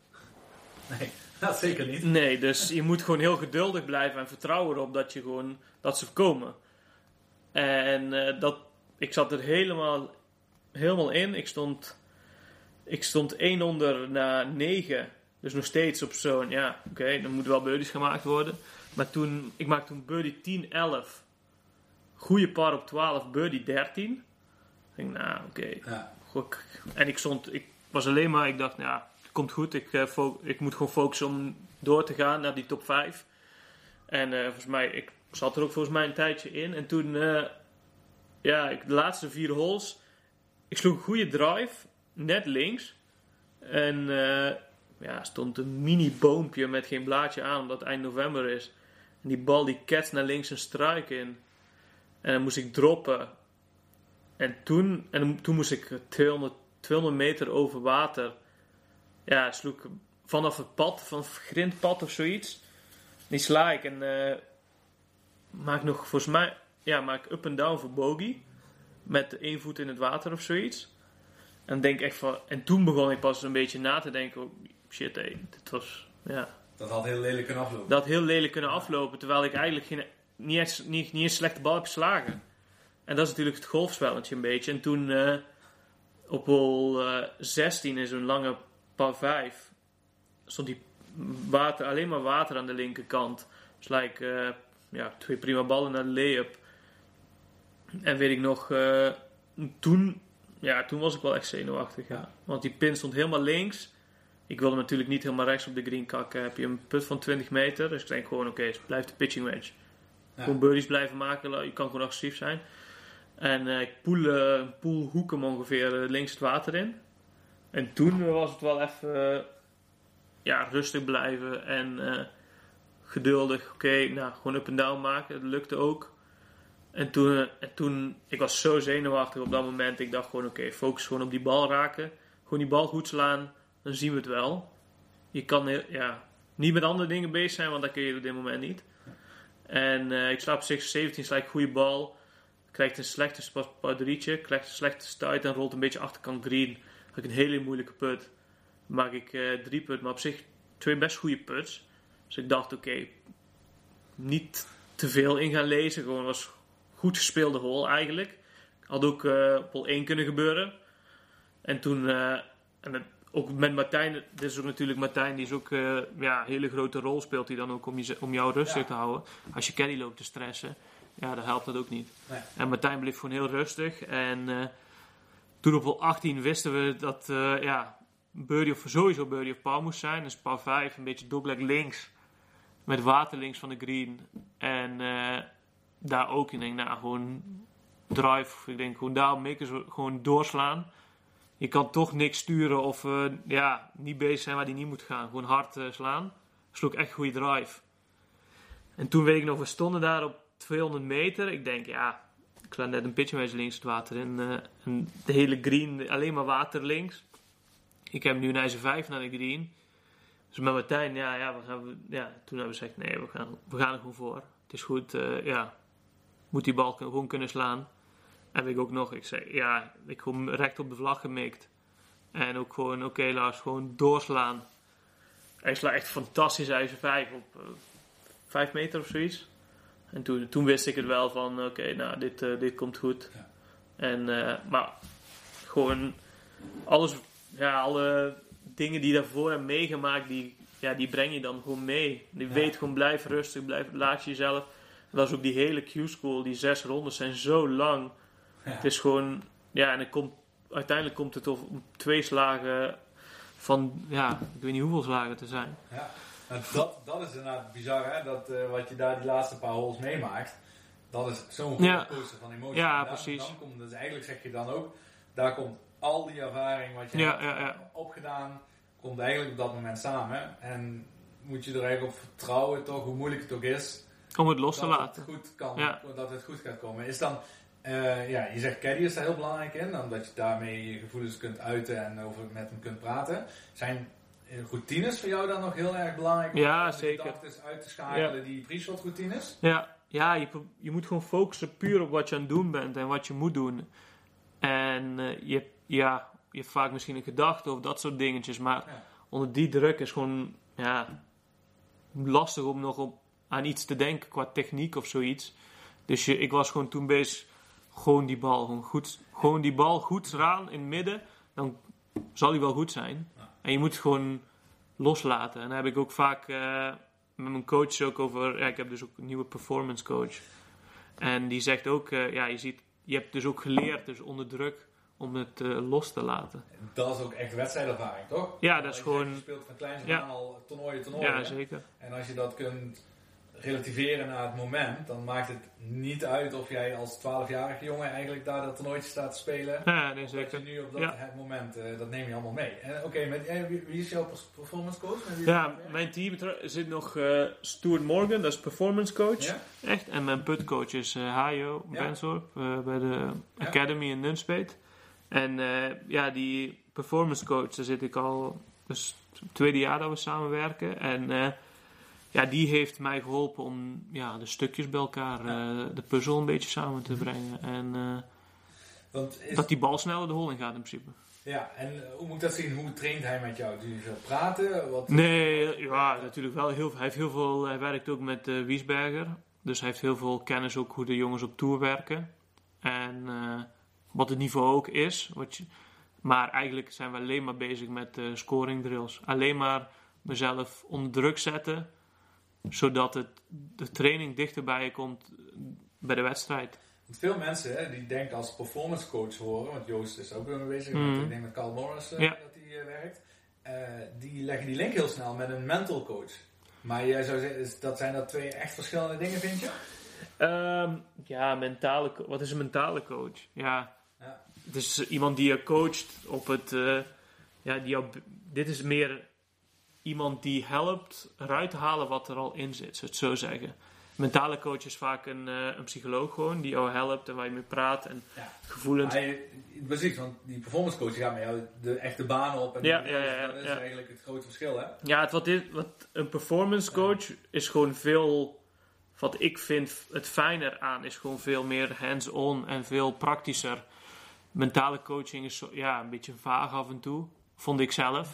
E: Nee, [laughs] dat zeker niet.
B: Nee, dus je moet gewoon heel geduldig blijven en vertrouwen erop dat je gewoon, dat ze komen. En eh, dat, ik zat er helemaal, helemaal in. Ik stond, ik stond 1 onder na 9. Dus nog steeds op zo'n, ja, oké, dan moeten wel birdies gemaakt worden. Maar toen, ik maakte toen birdie 10, 11. Goede par op 12, birdie 13. Ik denk, nou, oké.
E: Ja.
B: En ik stond, ik was alleen maar, ik dacht, nou, ja, het komt goed. Ik, eh, ik moet gewoon focussen om door te gaan naar die top 5. En eh, volgens mij, ik zat er ook volgens mij een tijdje in. En toen, eh, ja, ik, de laatste vier holes, ik sloeg een goede drive, net links. En ja, stond een mini boompje met geen blaadje aan, omdat het eind november is. En die bal die ketst naar links een struik in. En dan moest ik droppen. En toen, en toen moest ik 200, 200 meter over water. Ja, sloeg ik vanaf het pad, vanaf het grindpad of zoiets. Die sla ik en eh, maak nog, volgens mij, ja, maak up en down voor bogey. Met één voet in het water of zoiets. En denk echt van, en toen begon ik pas een beetje na te denken. oh, Shit, hé, dit was, ja,
E: Dat had heel lelijk kunnen aflopen.
B: dat had heel lelijk kunnen aflopen. Terwijl ik eigenlijk geen, niet, eens, niet, niet eens slechte bal heb geslagen. En dat is natuurlijk het golfspelletje een beetje. En toen eh, op hol eh, 16 in zo'n lange par 5 stond die water, alleen maar water aan de linkerkant. Dus like, eh, ja, twee prima ballen naar de lay-up. En weet ik nog, toen, ja, toen was ik wel echt zenuwachtig. Ja. Want die pin stond helemaal links. Ik wilde natuurlijk niet helemaal rechts op de green kakken. Heb je een put van 20 meter. Dus ik denk gewoon, oké, het blijft de pitching wedge.
E: Ja.
B: Gewoon birdies blijven maken. Je kan gewoon agressief zijn. En eh, ik poel, eh, poel hoek hem ongeveer eh, links het water in. En toen was het wel even ja, rustig blijven en geduldig. Oké, nou, gewoon up en down maken. Dat lukte ook. En toen, en toen, ik was zo zenuwachtig op dat moment. Ik dacht gewoon, oké, focus gewoon op die bal raken. Gewoon die bal goed slaan, dan zien we het wel. Je kan ja, niet met andere dingen bezig zijn, want dat kun je op dit moment niet. En ik sla op 6 17, sla ik goede bal. Krijgt een slechte spadrietje, krijgt een slechte stuit en rolt een beetje achterkant green. Had ik een hele moeilijke put. Maak ik eh, drie put, maar op zich twee best goede puts. Dus ik dacht, oké, niet te veel in gaan lezen. Gewoon was goed gespeelde hole eigenlijk. Had ook eh, op hole 1 kunnen gebeuren. En toen, eh, en het- ook met Martijn, dit is ook natuurlijk Martijn, die is ook ja, een hele grote rol speelt hij dan ook om, je, om jou rustig
E: Ja.
B: te houden. Als je caddy loopt te stressen, ja, dan helpt dat ook niet.
E: Nee.
B: En Martijn bleef gewoon heel rustig. En eh, toen op hole 18 wisten we dat eh ja, birdie of, sowieso birdie of par moest zijn. Dus par 5, een beetje dogleg links. Met water links van de green. En eh, daar ook, ik denk, nou, gewoon drive. Ik denk, gewoon daar makers gewoon doorslaan. Je kan toch niks sturen of ja, niet bezig zijn waar die niet moet gaan. Gewoon hard slaan. Sloeg echt goede drive. En toen weet ik nog, we stonden daar op 200 meter. Ik denk, ja, ik sla net een pitchwijze links het water in. eh, de hele green, alleen maar water links. Ik heb nu een ijzer 5 naar de green. Dus met Martijn, ja, ja, we gaan, ja toen hebben we gezegd, nee, we gaan, we gaan er gewoon voor. Het is goed, eh, ja, moet die bal gewoon kunnen slaan. En ik ook nog, ik zei, ja, ik gewoon recht op de vlag gemikt. En ook gewoon, oké Lars, gewoon doorslaan. Hij slaat echt fantastisch ijzer 5 op eh 5 meter of zoiets. En toen, toen wist ik het wel van, oké, nou, dit, eh, dit komt goed.
E: Ja.
B: En, eh, maar gewoon alles, ja, alle dingen die daarvoor hebt meegemaakt, die, ja, die breng je dan gewoon mee. Je
E: Ja.
B: weet gewoon, blijf rustig, blijf, laat jezelf. En dat is ook die hele Q-school, die zes rondes zijn zo lang.
E: Ja.
B: Het is gewoon, ja, en het komt, uiteindelijk komt het op twee slagen van, ja, ik weet niet hoeveel slagen te zijn.
E: Ja, dat, dat is inderdaad bizar, hè? Dat, eh, wat je daar die laatste paar holes meemaakt. Dat is zo'n
B: Ja.
E: rollercoaster van emoties.
B: Ja,
E: daar-
B: precies.
E: Dan komt, dus eigenlijk zeg je dan ook, daar komt al die ervaring wat je
B: Ja,
E: hebt
B: ja,
E: opgedaan, komt eigenlijk op dat moment samen. En moet je er eigenlijk op vertrouwen, toch, hoe moeilijk het ook is,
B: Om het los te
E: dat
B: laten.
E: het goed kan, dat het goed gaat komen. Is dan, eh, ja, je zegt caddy is daar heel belangrijk in, omdat je daarmee je gevoelens kunt uiten en over met hem kunt praten. Zijn routines voor jou dan nog heel erg belangrijk?
B: Ja,
E: om
B: zeker.
E: gedachten uit te schakelen, die pre-shot routines?
B: Ja, ja je, je moet gewoon focussen puur op wat je aan het doen bent en wat je moet doen. En eh, je, hebt- ja, je hebt vaak misschien een gedachte of dat soort dingetjes, maar
E: Ja.
B: onder die druk is gewoon ja, lastig om nog op, aan iets te denken qua techniek of zoiets. Dus je, ik was gewoon toen bezig, gewoon die bal, gewoon, goed, gewoon die bal goed slaan in het midden, dan zal hij wel goed zijn. En je moet het gewoon loslaten. En daar heb ik ook vaak eh, met mijn coach ook over. Ja, ik heb dus ook een nieuwe performance coach. En die zegt ook, eh, ja, je ziet, je hebt dus ook geleerd, dus onder druk, om het eh, los te laten.
E: Dat is ook echt wedstrijdervaring, toch?
B: Ja, dat is gewoon-
E: Je speelt van kleins af
B: Ja.
E: al toernooien, toernooien.
B: Ja, zeker.
E: En als je dat kunt relativeren naar het moment, dan maakt het niet uit of jij als 12-jarige jongen eigenlijk daar dat toernooitje staat te spelen.
B: Ja, nee,
E: Of dat je
B: zeker.
E: nu op dat
B: Ja.
E: moment, eh, dat neem je allemaal mee. En Oké, met eh, wie, wie is jouw performance coach? Met wie
B: Ja, mijn team zit nog eh Stuart Morgan, dat is performance coach.
E: Ja?
B: Echt. En mijn putcoach is eh Hajo
E: Ja.
B: Bensorp eh, bij de. Academy in Nunspeet. En eh, ja, die performance coach, daar zit ik al, dus het tweede jaar dat we samenwerken. En eh, ja, die heeft mij geholpen om ja, de stukjes bij elkaar, eh, de puzzel een beetje samen te brengen. En eh,
E: Want is,
B: dat die bal sneller de hol in gaat in principe.
E: ja, en eh, hoe moet ik dat zien? Hoe traint hij met jou? Doe je veel praten? Wat,
B: Nee, ja, natuurlijk wel. Heel, hij, heeft heel veel, hij werkt ook met Wiesberger. Dus hij heeft heel veel kennis ook hoe de jongens op tour werken. En wat het niveau ook is. Wat je, maar eigenlijk zijn we alleen maar bezig met eh scoring drills. Alleen maar mezelf onder druk zetten. Zodat het, de training dichterbij je komt bij de wedstrijd.
E: Want veel mensen hè, die denken als performance coach horen, want Joost is ook weer mee bezig,
B: Mhm.
E: ik denk met Carl Morris eh,
B: Ja.
E: dat hij eh, werkt. eh, die leggen die link heel snel met een mental coach. Maar jij zou zeggen, is- dat zijn dat twee echt verschillende dingen, vind je?
B: Ehm, ja, mentale, wat is een mentale coach? Ja,
E: Ja.
B: het is iemand die je coacht op het. eh, ja, die jou, dit is meer iemand die helpt eruit te halen wat er al in zit, zou ik het zo zeggen. mentale coach is vaak een, eh, een psycholoog gewoon, die jou helpt en waar je mee praat en
E: Ja.
B: gevoelens.
E: Precies, want die performance coach gaat met jou de echte baan op. En
B: Ja, ja, ja,
E: dat is eigenlijk het grote verschil, hè?
B: Ja, het, wat, is, wat een performance coach is gewoon veel. Wat ik vind het fijner aan is gewoon veel meer hands-on en veel praktischer. Mentale coaching is zo, ja, een beetje vaag af en toe, vond ik zelf.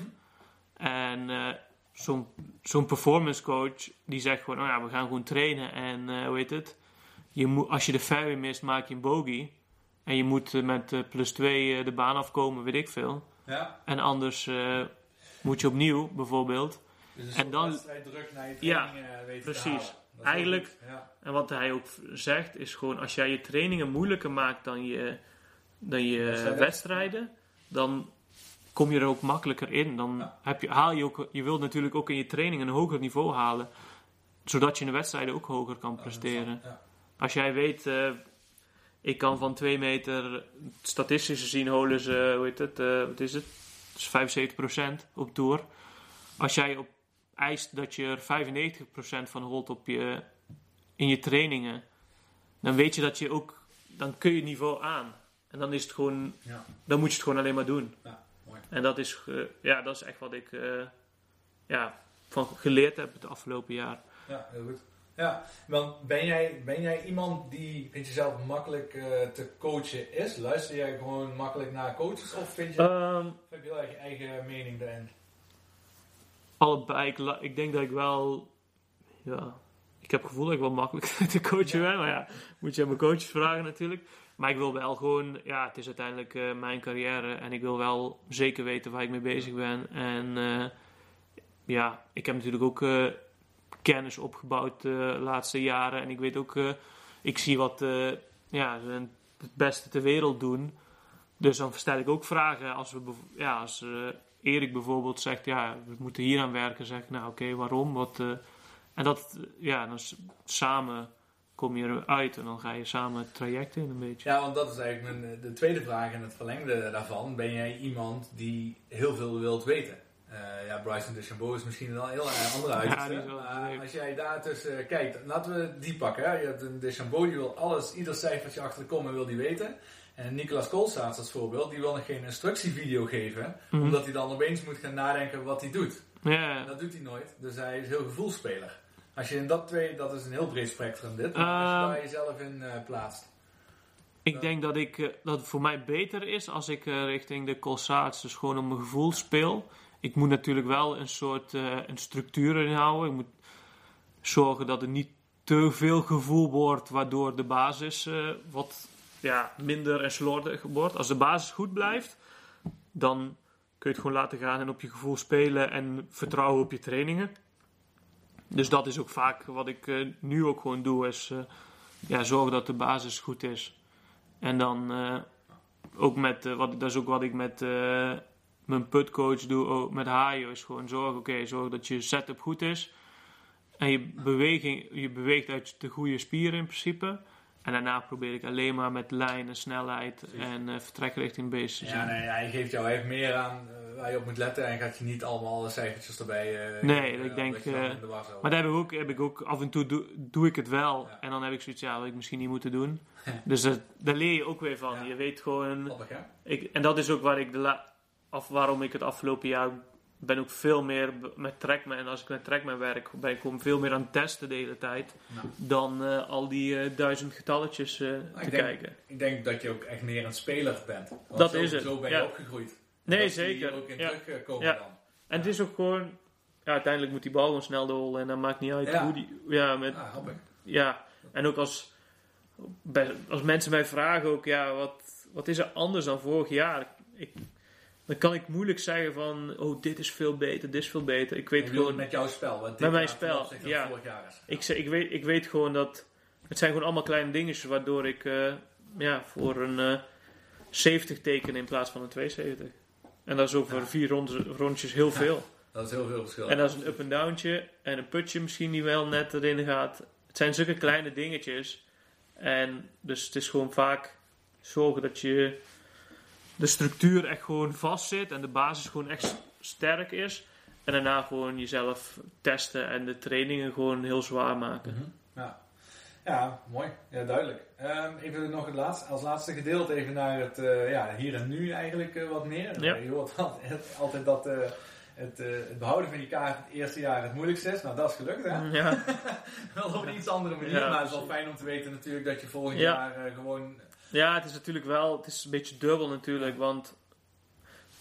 B: En eh, zo'n performance coach die zegt gewoon: oh ja, we gaan gewoon trainen en eh, hoe heet het? Je moet, als je de fairway mist, maak je een bogey. En je moet eh, met plus 2 de baan afkomen, weet ik veel.
E: Ja.
B: En anders moet je opnieuw, bijvoorbeeld.
E: Dus
B: En dan-
E: druk naar je
B: Ja,
E: weten
B: precies. Eigenlijk-
E: Ja.
B: En wat hij ook zegt is gewoon: als jij je trainingen moeilijker maakt dan je, dan je
E: wedstrijden,
B: dan kom je er ook makkelijker in. Dan
E: Ja.
B: heb je, haal je ook, je wilt natuurlijk ook in je training een hoger niveau halen, zodat je in de wedstrijden ook hoger kan presteren.
E: Ja.
B: Als jij weet, eh, ik kan van 2 meter, statistisch gezien holen ze, hoe heet het, eh, wat is het? Dus 75% op tour. Als jij op eist dat je er 95% van holt op je, in je trainingen, dan weet je dat je ook, dan kun je het niveau aan. En dan is het gewoon,
E: Ja.
B: dan moet je het gewoon alleen maar doen.
E: Ja.
B: En dat is, ja, dat is echt wat ik, eh, ja, van geleerd heb het afgelopen jaar.
E: Ja, heel goed. Ja, want ben jij, ben jij iemand die vind je zelf makkelijk eh, te coachen is? Luister jij gewoon makkelijk naar coaches of vind je,
B: Ehm,
E: of heb je erg je eigen mening daarin?
B: allebei. Ik, ik denk dat ik wel. Ja. Ik heb het gevoel dat ik wel makkelijk [laughs] te coachen ben. Maar ja, moet je aan mijn coaches vragen natuurlijk. Maar ik wil wel gewoon. Ja, het is uiteindelijk eh, mijn carrière. En ik wil wel zeker weten waar ik mee bezig ben. En eh, ja, ik heb natuurlijk ook eh, kennis opgebouwd de laatste jaren. En ik weet ook. ik zie wat. ja, het beste ter wereld doen. Dus dan stel ik ook vragen als we. Ja, als. Erik bijvoorbeeld zegt, ja, we moeten hier aan werken. Zeg ik, nou oké, waarom? Wat, en dat, ja, dan samen kom je eruit en dan ga je samen het traject in een beetje.
E: Ja, want dat is eigenlijk mijn, eh, de tweede vraag en het verlengde daarvan. Ben jij iemand die heel veel wilt weten? Eh, ja, Bryson DeChambeau is misschien wel een heel eh, andere [laughs] uiterste. maar
B: leuk.
E: als jij daar tussen kijkt, laten we die pakken. Hè? Je hebt een DeChambeau die wil alles, ieder cijfertje achter de wil die weten. En Nicolas Koolstaats als voorbeeld, die wil nog geen instructievideo geven.
B: Mhm.
E: Omdat hij dan opeens moet gaan nadenken wat hij doet.
B: Ja,
E: En dat doet hij nooit, dus hij is heel gevoelspeler. Als je in dat twee, dat is een heel breed spectrum dit. Als je
B: Ehm,
E: daar jezelf in eh, plaatst.
B: ik denk dat, ik, eh, dat het voor mij beter is als ik eh, richting de Colsaats, dus gewoon op mijn gevoel speel. Ik moet natuurlijk wel een soort een structuur erin houden. Ik moet zorgen dat er niet te veel gevoel wordt, waardoor de basis wat ja, minder en slordig wordt. Als de basis goed blijft, dan kun je het gewoon laten gaan en op je gevoel spelen en vertrouwen op je trainingen. Dus dat is ook vaak wat ik eh, nu ook gewoon doe, is eh, ja, zorgen dat de basis goed is. En dan eh, ook met, wat, dat is ook wat ik met mijn putcoach doe, ook met Hajo, is gewoon zorgen, oké, zorg dat je setup goed is. En je, beweging, je beweegt uit de goede spieren in principe. En daarna probeer ik alleen maar met lijn en snelheid en eh, vertrekrichting bezig te
E: Ja,
B: zijn.
E: nee, hij geeft jou echt meer aan eh, waar je op moet letten en gaat je niet allemaal cijfertjes erbij. eh,
B: Nee, ik denk, eh,
E: in de war zou
B: Maar daar heb ik ook, heb ik ook af en toe doe, doe ik het wel.
E: Ja.
B: En dan heb ik zoiets, ja, dat had ik misschien niet moeten doen. [laughs] dus dat, daar leer je ook weer van.
E: Ja.
B: Je weet gewoon. Ik, en dat is ook waar ik de la, of waarom ik het afgelopen jaar ben ook veel meer met Trackman. En als ik met Trackman werk, ben ik gewoon veel meer aan het testen de hele tijd.
E: Nou.
B: Dan eh, al die eh, duizend getalletjes eh, te
E: denk-
B: kijken.
E: Ik denk dat je ook echt meer een speler bent. Want
B: Dat
E: zo,
B: is het,
E: Zo ben je
B: ja.
E: opgegroeid.
B: Nee,
E: Dat
B: zeker.
E: ook in
B: Ja.
E: terugkomen
B: Ja.
E: dan.
B: En het is ook gewoon. Ja, uiteindelijk moet die bal gewoon snel doorrollen. En dan maakt niet uit hoe die. Ja, met,
E: Ah.
B: Ja, en ook als, als mensen mij vragen ook, ja, wat, wat is er anders dan vorig jaar? Ik, dan kan ik moeilijk zeggen van, oh, dit is veel beter, dit is veel beter. Ik weet gewoon,
E: met jouw spel. Wat dit
B: Met mijn spel, ja.
E: vorig jaar is.
B: ik, weet, ik weet gewoon dat, het zijn gewoon allemaal kleine dingetjes waardoor ik, eh, ja, voor een eh 70 teken in plaats van een 72. En dat is over
E: Ja.
B: vier rond, rondjes heel veel.
E: Dat is heel veel verschil.
B: En dat is een up en downtje en een putje misschien die wel net erin gaat. Het zijn zulke kleine dingetjes. En dus het is gewoon vaak zorgen dat je de structuur echt gewoon vast zit en de basis gewoon echt sterk is. En daarna gewoon jezelf testen en de trainingen gewoon heel zwaar maken.
E: Mhm. Ja. Ja, mooi. Ja, duidelijk. Ehm, even nog het laatste, als laatste gedeelte even naar het eh, ja, hier en nu eigenlijk eh, wat meer.
B: Ja.
E: Je hoort altijd, altijd dat eh, het, eh, het behouden van je kaart het eerste jaar het moeilijkste is. Nou, dat is gelukt hè.
B: Ja, [laughs]
E: Wel op een iets andere manier,
B: Ja,
E: maar het is wel fijn om te weten natuurlijk dat je volgend
B: Ja.
E: jaar eh, gewoon...
B: ja, het is natuurlijk wel, het is een beetje dubbel natuurlijk, want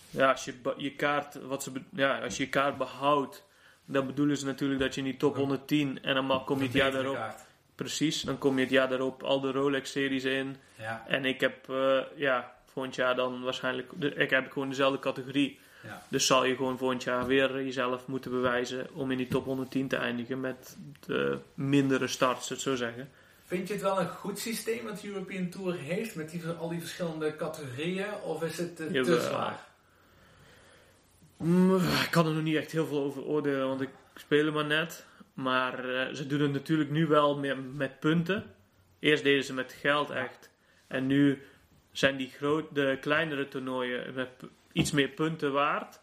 B: ja, als je je kaart, wat ze, ja, als je je kaart behoudt, dan bedoelen ze natuurlijk dat je in die top 110 en dan kom je het jaar daarop,
E: kaart.
B: precies, dan kom je het jaar daarop al de Rolex-series in.
E: Ja,
B: En ik heb, eh, ja, volgend jaar dan waarschijnlijk, ik heb gewoon dezelfde categorie.
E: ja.
B: Dus zal je gewoon volgend jaar weer jezelf moeten bewijzen om in die top 110 te eindigen met de mindere starts, het zo zeggen.
E: Vind je het wel een goed systeem wat de European Tour heeft met die, al die verschillende categorieën? Of is het eh, te zwaar?
B: Mm, ik kan er nog niet echt heel veel over oordelen, want ik speel er maar net. Maar eh, ze doen het natuurlijk nu wel meer met punten. Eerst deden ze met geld echt. En nu zijn die groot, de kleinere toernooien met iets meer punten waard.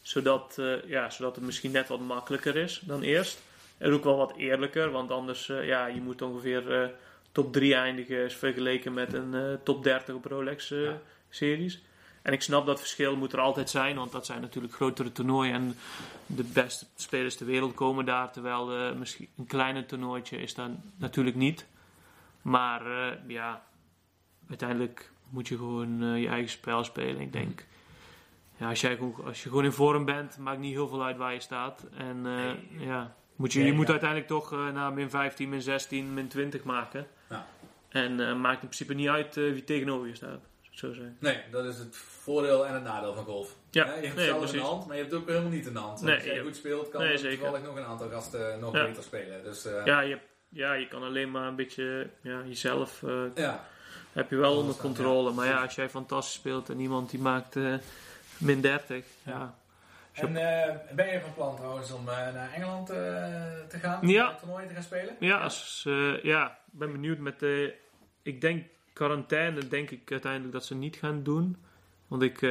B: Zodat, eh, ja, zodat het misschien net wat makkelijker is dan eerst. En ook wel wat eerlijker, want anders, eh, ja, je moet ongeveer eh, top 3 eindigen is vergeleken met een eh, top 30 op Rolex eh,
E: Ja.
B: series. En ik snap dat verschil moet er altijd zijn, want dat zijn natuurlijk grotere toernooien en de beste spelers ter wereld komen daar, terwijl misschien een kleiner toernooitje is dat natuurlijk niet. Maar ja, uiteindelijk moet je gewoon je eigen spel spelen. Ik denk, ja, als, jij als je gewoon in vorm bent, maakt niet heel veel uit waar je staat. En ja, moet je, je moet
E: ja.
B: uiteindelijk toch eh na min 15, min 16, min 20 maken.
E: Ja.
B: En eh, maakt in principe niet uit eh, wie tegenover je staat. Zo zeggen.
E: Nee, dat is het voordeel en het nadeel van golf.
B: Ja,
E: je hebt
B: nee,
E: zelf
B: precies.
E: hand, maar je hebt ook helemaal niet in de hand.
B: Nee,
E: als
B: je-
E: goed speelt, kan
B: nee,
E: toevallig nog een aantal gasten nog beter spelen. Dus
B: Ja, je, ja, je kan alleen maar een beetje ja, jezelf
E: ja.
B: heb je wel onder controle. Maar ja, als jij fantastisch speelt en iemand die maakt min 30.
E: Ja. En eh, ben je van plan trouwens om eh, naar Engeland eh, te gaan?
B: Ja.
E: Om een toernooi te gaan spelen?
B: Ja, als, eh, ja, ik ben benieuwd met de. Ik denk quarantaine, denk ik uiteindelijk dat ze niet gaan doen. Want ik,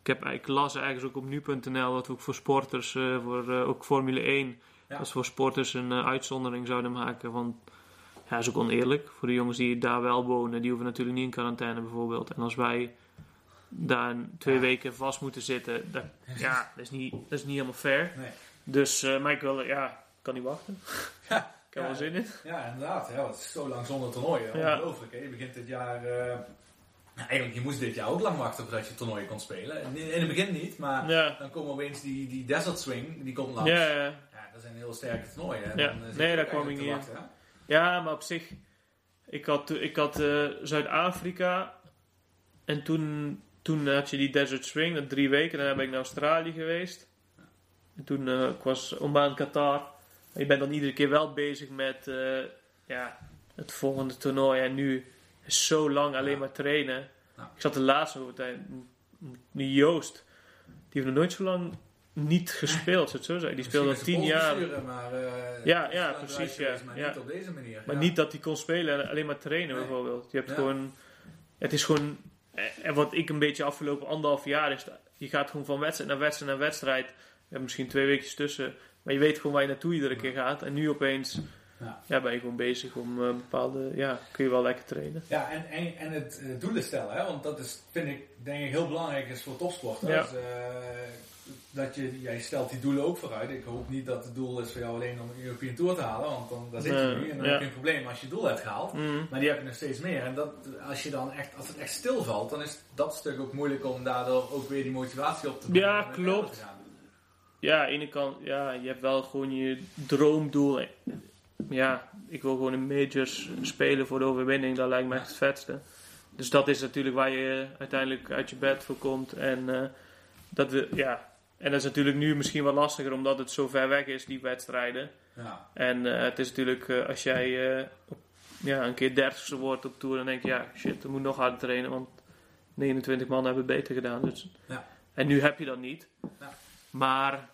B: ik, heb, ik las ergens ook op nu.nl dat we ook voor sporters, voor ook Formule 1,
E: Ja.
B: dat ze voor sporters een uitzondering zouden maken. Want ja, dat is ook oneerlijk. Voor de jongens die daar wel wonen, die hoeven natuurlijk niet in quarantaine bijvoorbeeld. En als wij daar een- twee weken vast moeten zitten, dat, ja, dat, is niet, dat is niet helemaal fair.
E: Nee.
B: Dus, maar ik wil, ja, kan niet wachten. [laughs]
E: Ja.
B: Ik heb wel zin in.
E: Ja, inderdaad. Ja, het is zo lang zonder toernooi. Ongelooflijk. Hè? Je begint dit jaar... nou, eigenlijk, je moest dit jaar ook lang wachten voordat je toernooien kon spelen. In, in het begin niet, maar
B: Ja.
E: dan komen opeens die, die Desert Swing, die komt langs.
B: Ja, ja.
E: Ja, dat zijn heel sterke toernooien.
B: Ja.
E: dan, eh,
B: Nee, daar kwam ik niet
E: wachten,
B: ja, maar op zich. Ik had, ik had Zuid-Afrika. En toen, toen had je die Desert Swing, dat drie weken. Daarna ben ik naar Australië geweest. En toen eh, ik was Oman, Qatar. Maar je bent dan iedere keer wel bezig met eh, ja, het volgende toernooi. En nu is zo lang alleen
E: Ja.
B: maar trainen.
E: Ja.
B: Ik zat de laatste tijd. Joost. Die heeft nog nooit zo lang niet gespeeld, zou ik zo zeggen. Die speelde al tien
E: het
B: jaar.
E: Maar, eh,
B: Ja,
E: het
B: ja, precies, ja.
E: geweest, Maar
B: Ja.
E: niet op deze manier.
B: Maar niet dat hij kon spelen en alleen maar trainen
E: Nee.
B: bijvoorbeeld. Je hebt gewoon... Het is gewoon... eh, En wat ik een beetje afgelopen anderhalf jaar is... Je gaat gewoon van wedstrijd naar wedstrijd naar wedstrijd. Misschien twee weekjes tussen. Maar je weet gewoon waar je naartoe iedere keer gaat. En nu opeens...
E: Ja.
B: Ja, ben je gewoon bezig om eh, bepaalde... Ja, kun je wel lekker trainen.
E: Ja, en, en, en het eh, doelen stellen, hè? want dat is, vind ik, denk ik heel belangrijk is voor.
B: Ja.
E: Dus, eh, dat je, jij stelt die doelen ook vooruit. Ik hoop niet dat het doel is voor jou alleen om een European Tour te halen, want dan daar zit je
B: Nee,
E: nu en dan
B: ja.
E: heb je een probleem als je doel hebt gehaald.
B: Mm.
E: Maar die heb je nog steeds meer. En dat, als, je dan echt, als het echt stilvalt, dan is dat stuk ook moeilijk om daardoor ook weer die motivatie op te.
B: Ja, klopt. Ja, aan de ene kant... Ja, je hebt wel gewoon je droomdoel. Ja, ik wil gewoon in majors spelen voor de overwinning. Dat lijkt me echt het vetste. Dus dat is natuurlijk waar je uiteindelijk uit je bed voor komt. En, eh, dat we, ja. En dat is natuurlijk nu misschien wat lastiger omdat het zo ver weg is, die wedstrijden.
E: Ja.
B: En eh, het is natuurlijk, eh, als jij eh, op, ja, een keer dertigste wordt op tour, dan denk je, ja, shit, we moeten nog harder trainen, want 29 man hebben het beter gedaan. Dus.
E: Ja.
B: En nu heb je dat niet.
E: Ja.
B: Maar,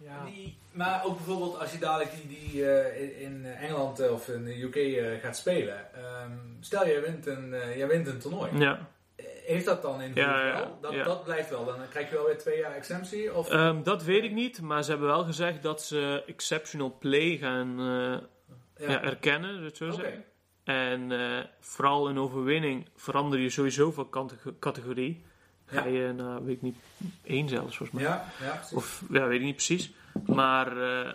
B: ja,
E: Die- maar ook bijvoorbeeld als je dadelijk die, die eh, in- Engeland of in de UK eh, gaat spelen. Ehm, stel jij wint een, eh, jij wint een toernooi.
B: ja.
E: Heeft dat dan invloed
B: Ja, ja,
E: wel? Dat,
B: ja.
E: dat blijft wel. Dan krijg je wel weer twee jaar exemptie? Of?
B: Ehm, dat weet ik niet, maar ze hebben wel gezegd dat ze exceptional play gaan, eh, ja. erkennen, zo zeggen. En eh, vooral in overwinning verander je sowieso van categorie. Ga
E: Ja.
B: je naar, weet ik niet, één zelfs volgens mij.
E: Ja, ja, precies.
B: Of, ja, weet ik niet precies. Maar eh,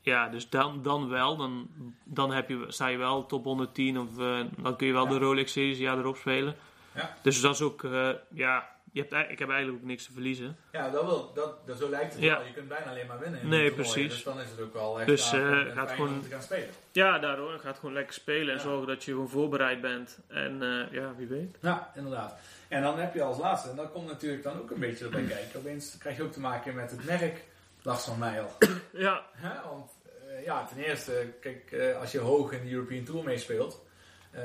B: ja, dus dan, dan wel. Dan, dan heb je, sta je wel top 110. Of dan kun je wel
E: Ja.
B: de Rolex Series jaar erop spelen.
E: Ja.
B: Dus dat is ook, eh, ja, je hebt, ik heb eigenlijk ook niks te verliezen.
E: Ja, dat wil, dat, dat, zo lijkt het
B: Ja.
E: wel. Je kunt bijna alleen maar winnen in
B: Nee, precies.
E: Dus dan is het ook wel echt
B: Dus, eh, gaat gewoon-
E: om te gaan spelen.
B: Ja, daardoor. Gaat gewoon lekker spelen en zorgen dat je gewoon voorbereid bent. En eh, ja, wie weet.
E: Ja, inderdaad. En dan heb je als laatste, en dat komt natuurlijk dan ook een beetje erbij [clears throat] kijken. Opeens krijg je ook te maken met het merk Lars van Meijel.
B: Ja,
E: Hè, Want ja, ten eerste, kijk, als je hoog in de European Tour meespeelt, eh,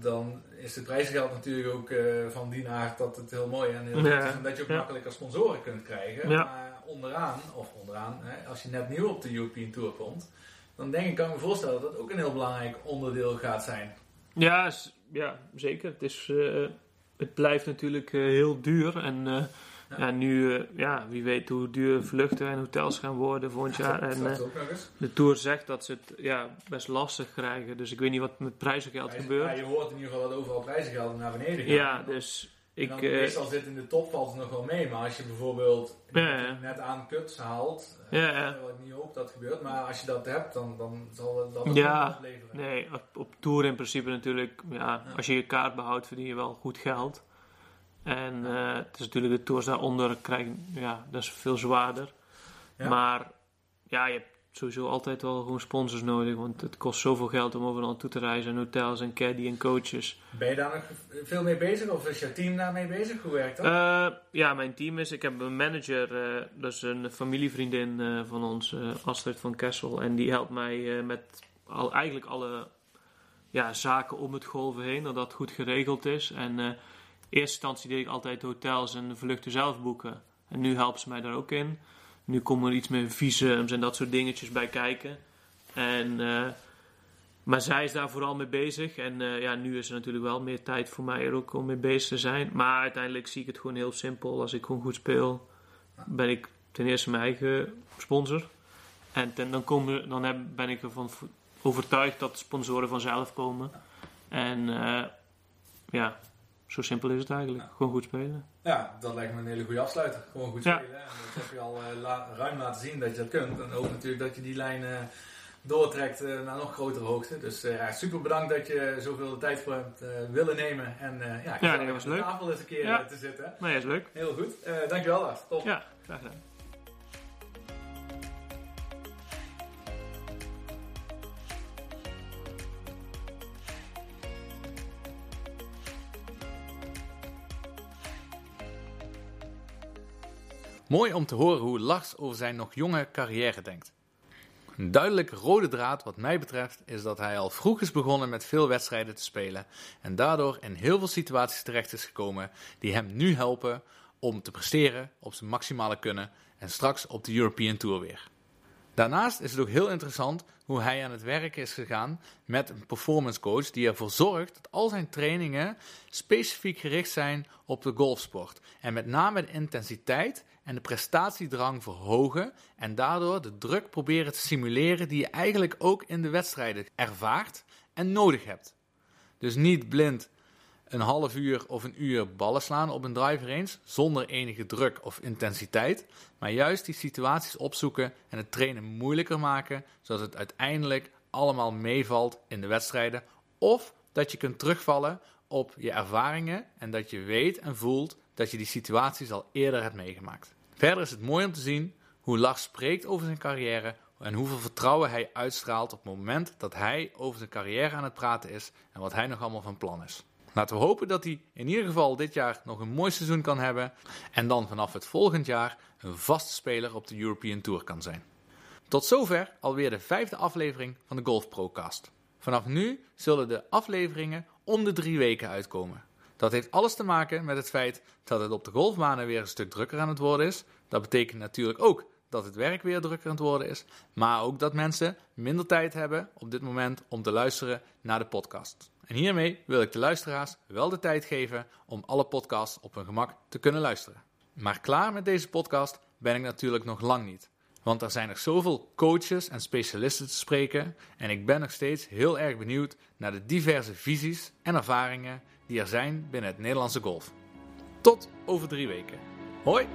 E: dan is het prijzengeld natuurlijk ook eh, van die aard dat het heel mooi en heel
B: Ja.
E: is. En dat je ook
B: Ja.
E: makkelijker sponsoren kunt krijgen.
B: Ja.
E: Maar onderaan, of onderaan, hè, als je net nieuw op de European Tour komt, dan denk ik, kan ik me voorstellen dat dat ook een heel belangrijk onderdeel gaat zijn.
B: ja, ja zeker. Het, is, eh, het blijft natuurlijk heel duur. En
E: Ja.
B: ja. nu, eh, ja, wie weet hoe duur vluchten en hotels gaan worden volgend jaar. En eh,
E: ook
B: de Tour zegt dat ze het ja, best lastig krijgen. Dus ik weet niet wat met prijzengeld
E: Ja,
B: gebeurt.
E: je hoort in ieder geval dat overal prijzengeld naar beneden gaan.
B: Ja, dus ik...
E: dan
B: eh,
E: meestal zit in de top valt het nog wel mee, maar als je bijvoorbeeld
B: Ja, ja.
E: net aan kuts haalt,
B: Ja, ja.
E: wat ik niet hoop dat gebeurt, maar als je dat hebt, dan, dan zal dat het
B: Ja.
E: opleveren.
B: Nee, op, op tour in principe natuurlijk. Ja,
E: Ja.
B: Als je je kaart behoudt, verdien je wel goed geld. En eh, het is natuurlijk de tours daaronder krijgen, ja, dat is veel zwaarder.
E: Ja.
B: Maar ja, je hebt sowieso altijd wel gewoon sponsors nodig. Want het kost zoveel geld om overal naartoe te reizen. En hotels en caddy en coaches.
E: Ben je daar nog veel mee bezig of is je team daarmee bezig? Hoe werkt dat?
B: Eh, ja, mijn team is... Ik heb een manager, eh, dat is een familievriendin van ons, Astrid van Kessel. En die helpt mij met al, eigenlijk alle ja, zaken om het golven heen. Dat dat goed geregeld is. En eerste instantie deed ik altijd hotels en vluchten zelf boeken. En nu helpt ze mij daar ook in. Nu komen er iets meer visums en dat soort dingetjes bij kijken. En... eh, maar zij is daar vooral mee bezig. En eh, ja, nu is er natuurlijk wel meer tijd voor mij er ook om mee bezig te zijn. Maar uiteindelijk zie ik het gewoon heel simpel. Als ik gewoon goed speel, ben ik ten eerste mijn eigen sponsor. En ten, dan, komen, dan heb, ben ik ervan overtuigd dat sponsoren vanzelf komen. En eh, ja, zo simpel is het eigenlijk. Gewoon goed spelen.
E: Ja, dat lijkt me een hele goede afsluiter. Gewoon goed
B: Ja.
E: spelen. En dat heb je al eh, la- ruim laten zien dat je dat kunt. En ook natuurlijk dat je die lijn eh, doortrekt eh, naar nog grotere hoogte. Dus ja, super bedankt dat je zoveel tijd voor hebt willen nemen. En ja,
B: nee,
E: gezellig
B: dat was leuk.
E: tafel eens een keer
B: Ja.
E: te zitten.
B: Nee, is leuk.
E: Heel goed. Dankjewel Lars. Top.
B: Ja, graag gedaan.
E: Mooi om te horen hoe Lars over zijn nog jonge carrière denkt. Een duidelijk rode draad wat mij betreft is dat hij al vroeg is begonnen met veel wedstrijden te spelen en daardoor in heel veel situaties terecht is gekomen die hem nu helpen om te presteren op zijn maximale kunnen en straks op de European Tour weer. Daarnaast is het ook heel interessant hoe hij aan het werk is gegaan met een performance coach die ervoor zorgt dat al zijn trainingen specifiek gericht zijn op de golfsport. En met name de intensiteit en de prestatiedrang verhogen en daardoor de druk proberen te simuleren die je eigenlijk ook in de wedstrijden ervaart en nodig hebt. Dus niet blind een half uur of een uur ballen slaan op een driver range zonder enige druk of intensiteit, maar juist die situaties opzoeken en het trainen moeilijker maken, zodat het uiteindelijk allemaal meevalt in de wedstrijden, of dat je kunt terugvallen op je ervaringen en dat je weet en voelt dat je die situaties al eerder hebt meegemaakt. Verder is het mooi om te zien hoe Lars spreekt over zijn carrière en hoeveel vertrouwen hij uitstraalt op het moment dat hij over zijn carrière aan het praten is en wat hij nog allemaal van plan is. Laten we hopen dat hij in ieder geval dit jaar nog een mooi seizoen kan hebben en dan vanaf het volgend jaar een vaste speler op de European Tour kan zijn. Tot zover alweer de vijfde aflevering van de Golf Procast. Vanaf nu zullen de afleveringen om de drie weken uitkomen. Dat heeft alles te maken met het feit dat het op de golfbanen weer een stuk drukker aan het worden is. Dat betekent natuurlijk ook dat het werk weer drukker aan het worden is, maar ook dat mensen minder tijd hebben op dit moment om te luisteren naar de podcast. En hiermee wil ik de luisteraars wel de tijd geven om alle podcasts op hun gemak te kunnen luisteren. Maar klaar met deze podcast ben ik natuurlijk nog lang niet. Want er zijn nog zoveel coaches en specialisten te spreken en ik ben nog steeds heel erg benieuwd naar de diverse visies en ervaringen die er zijn binnen het Nederlandse golf. Tot over drie weken. Hoi!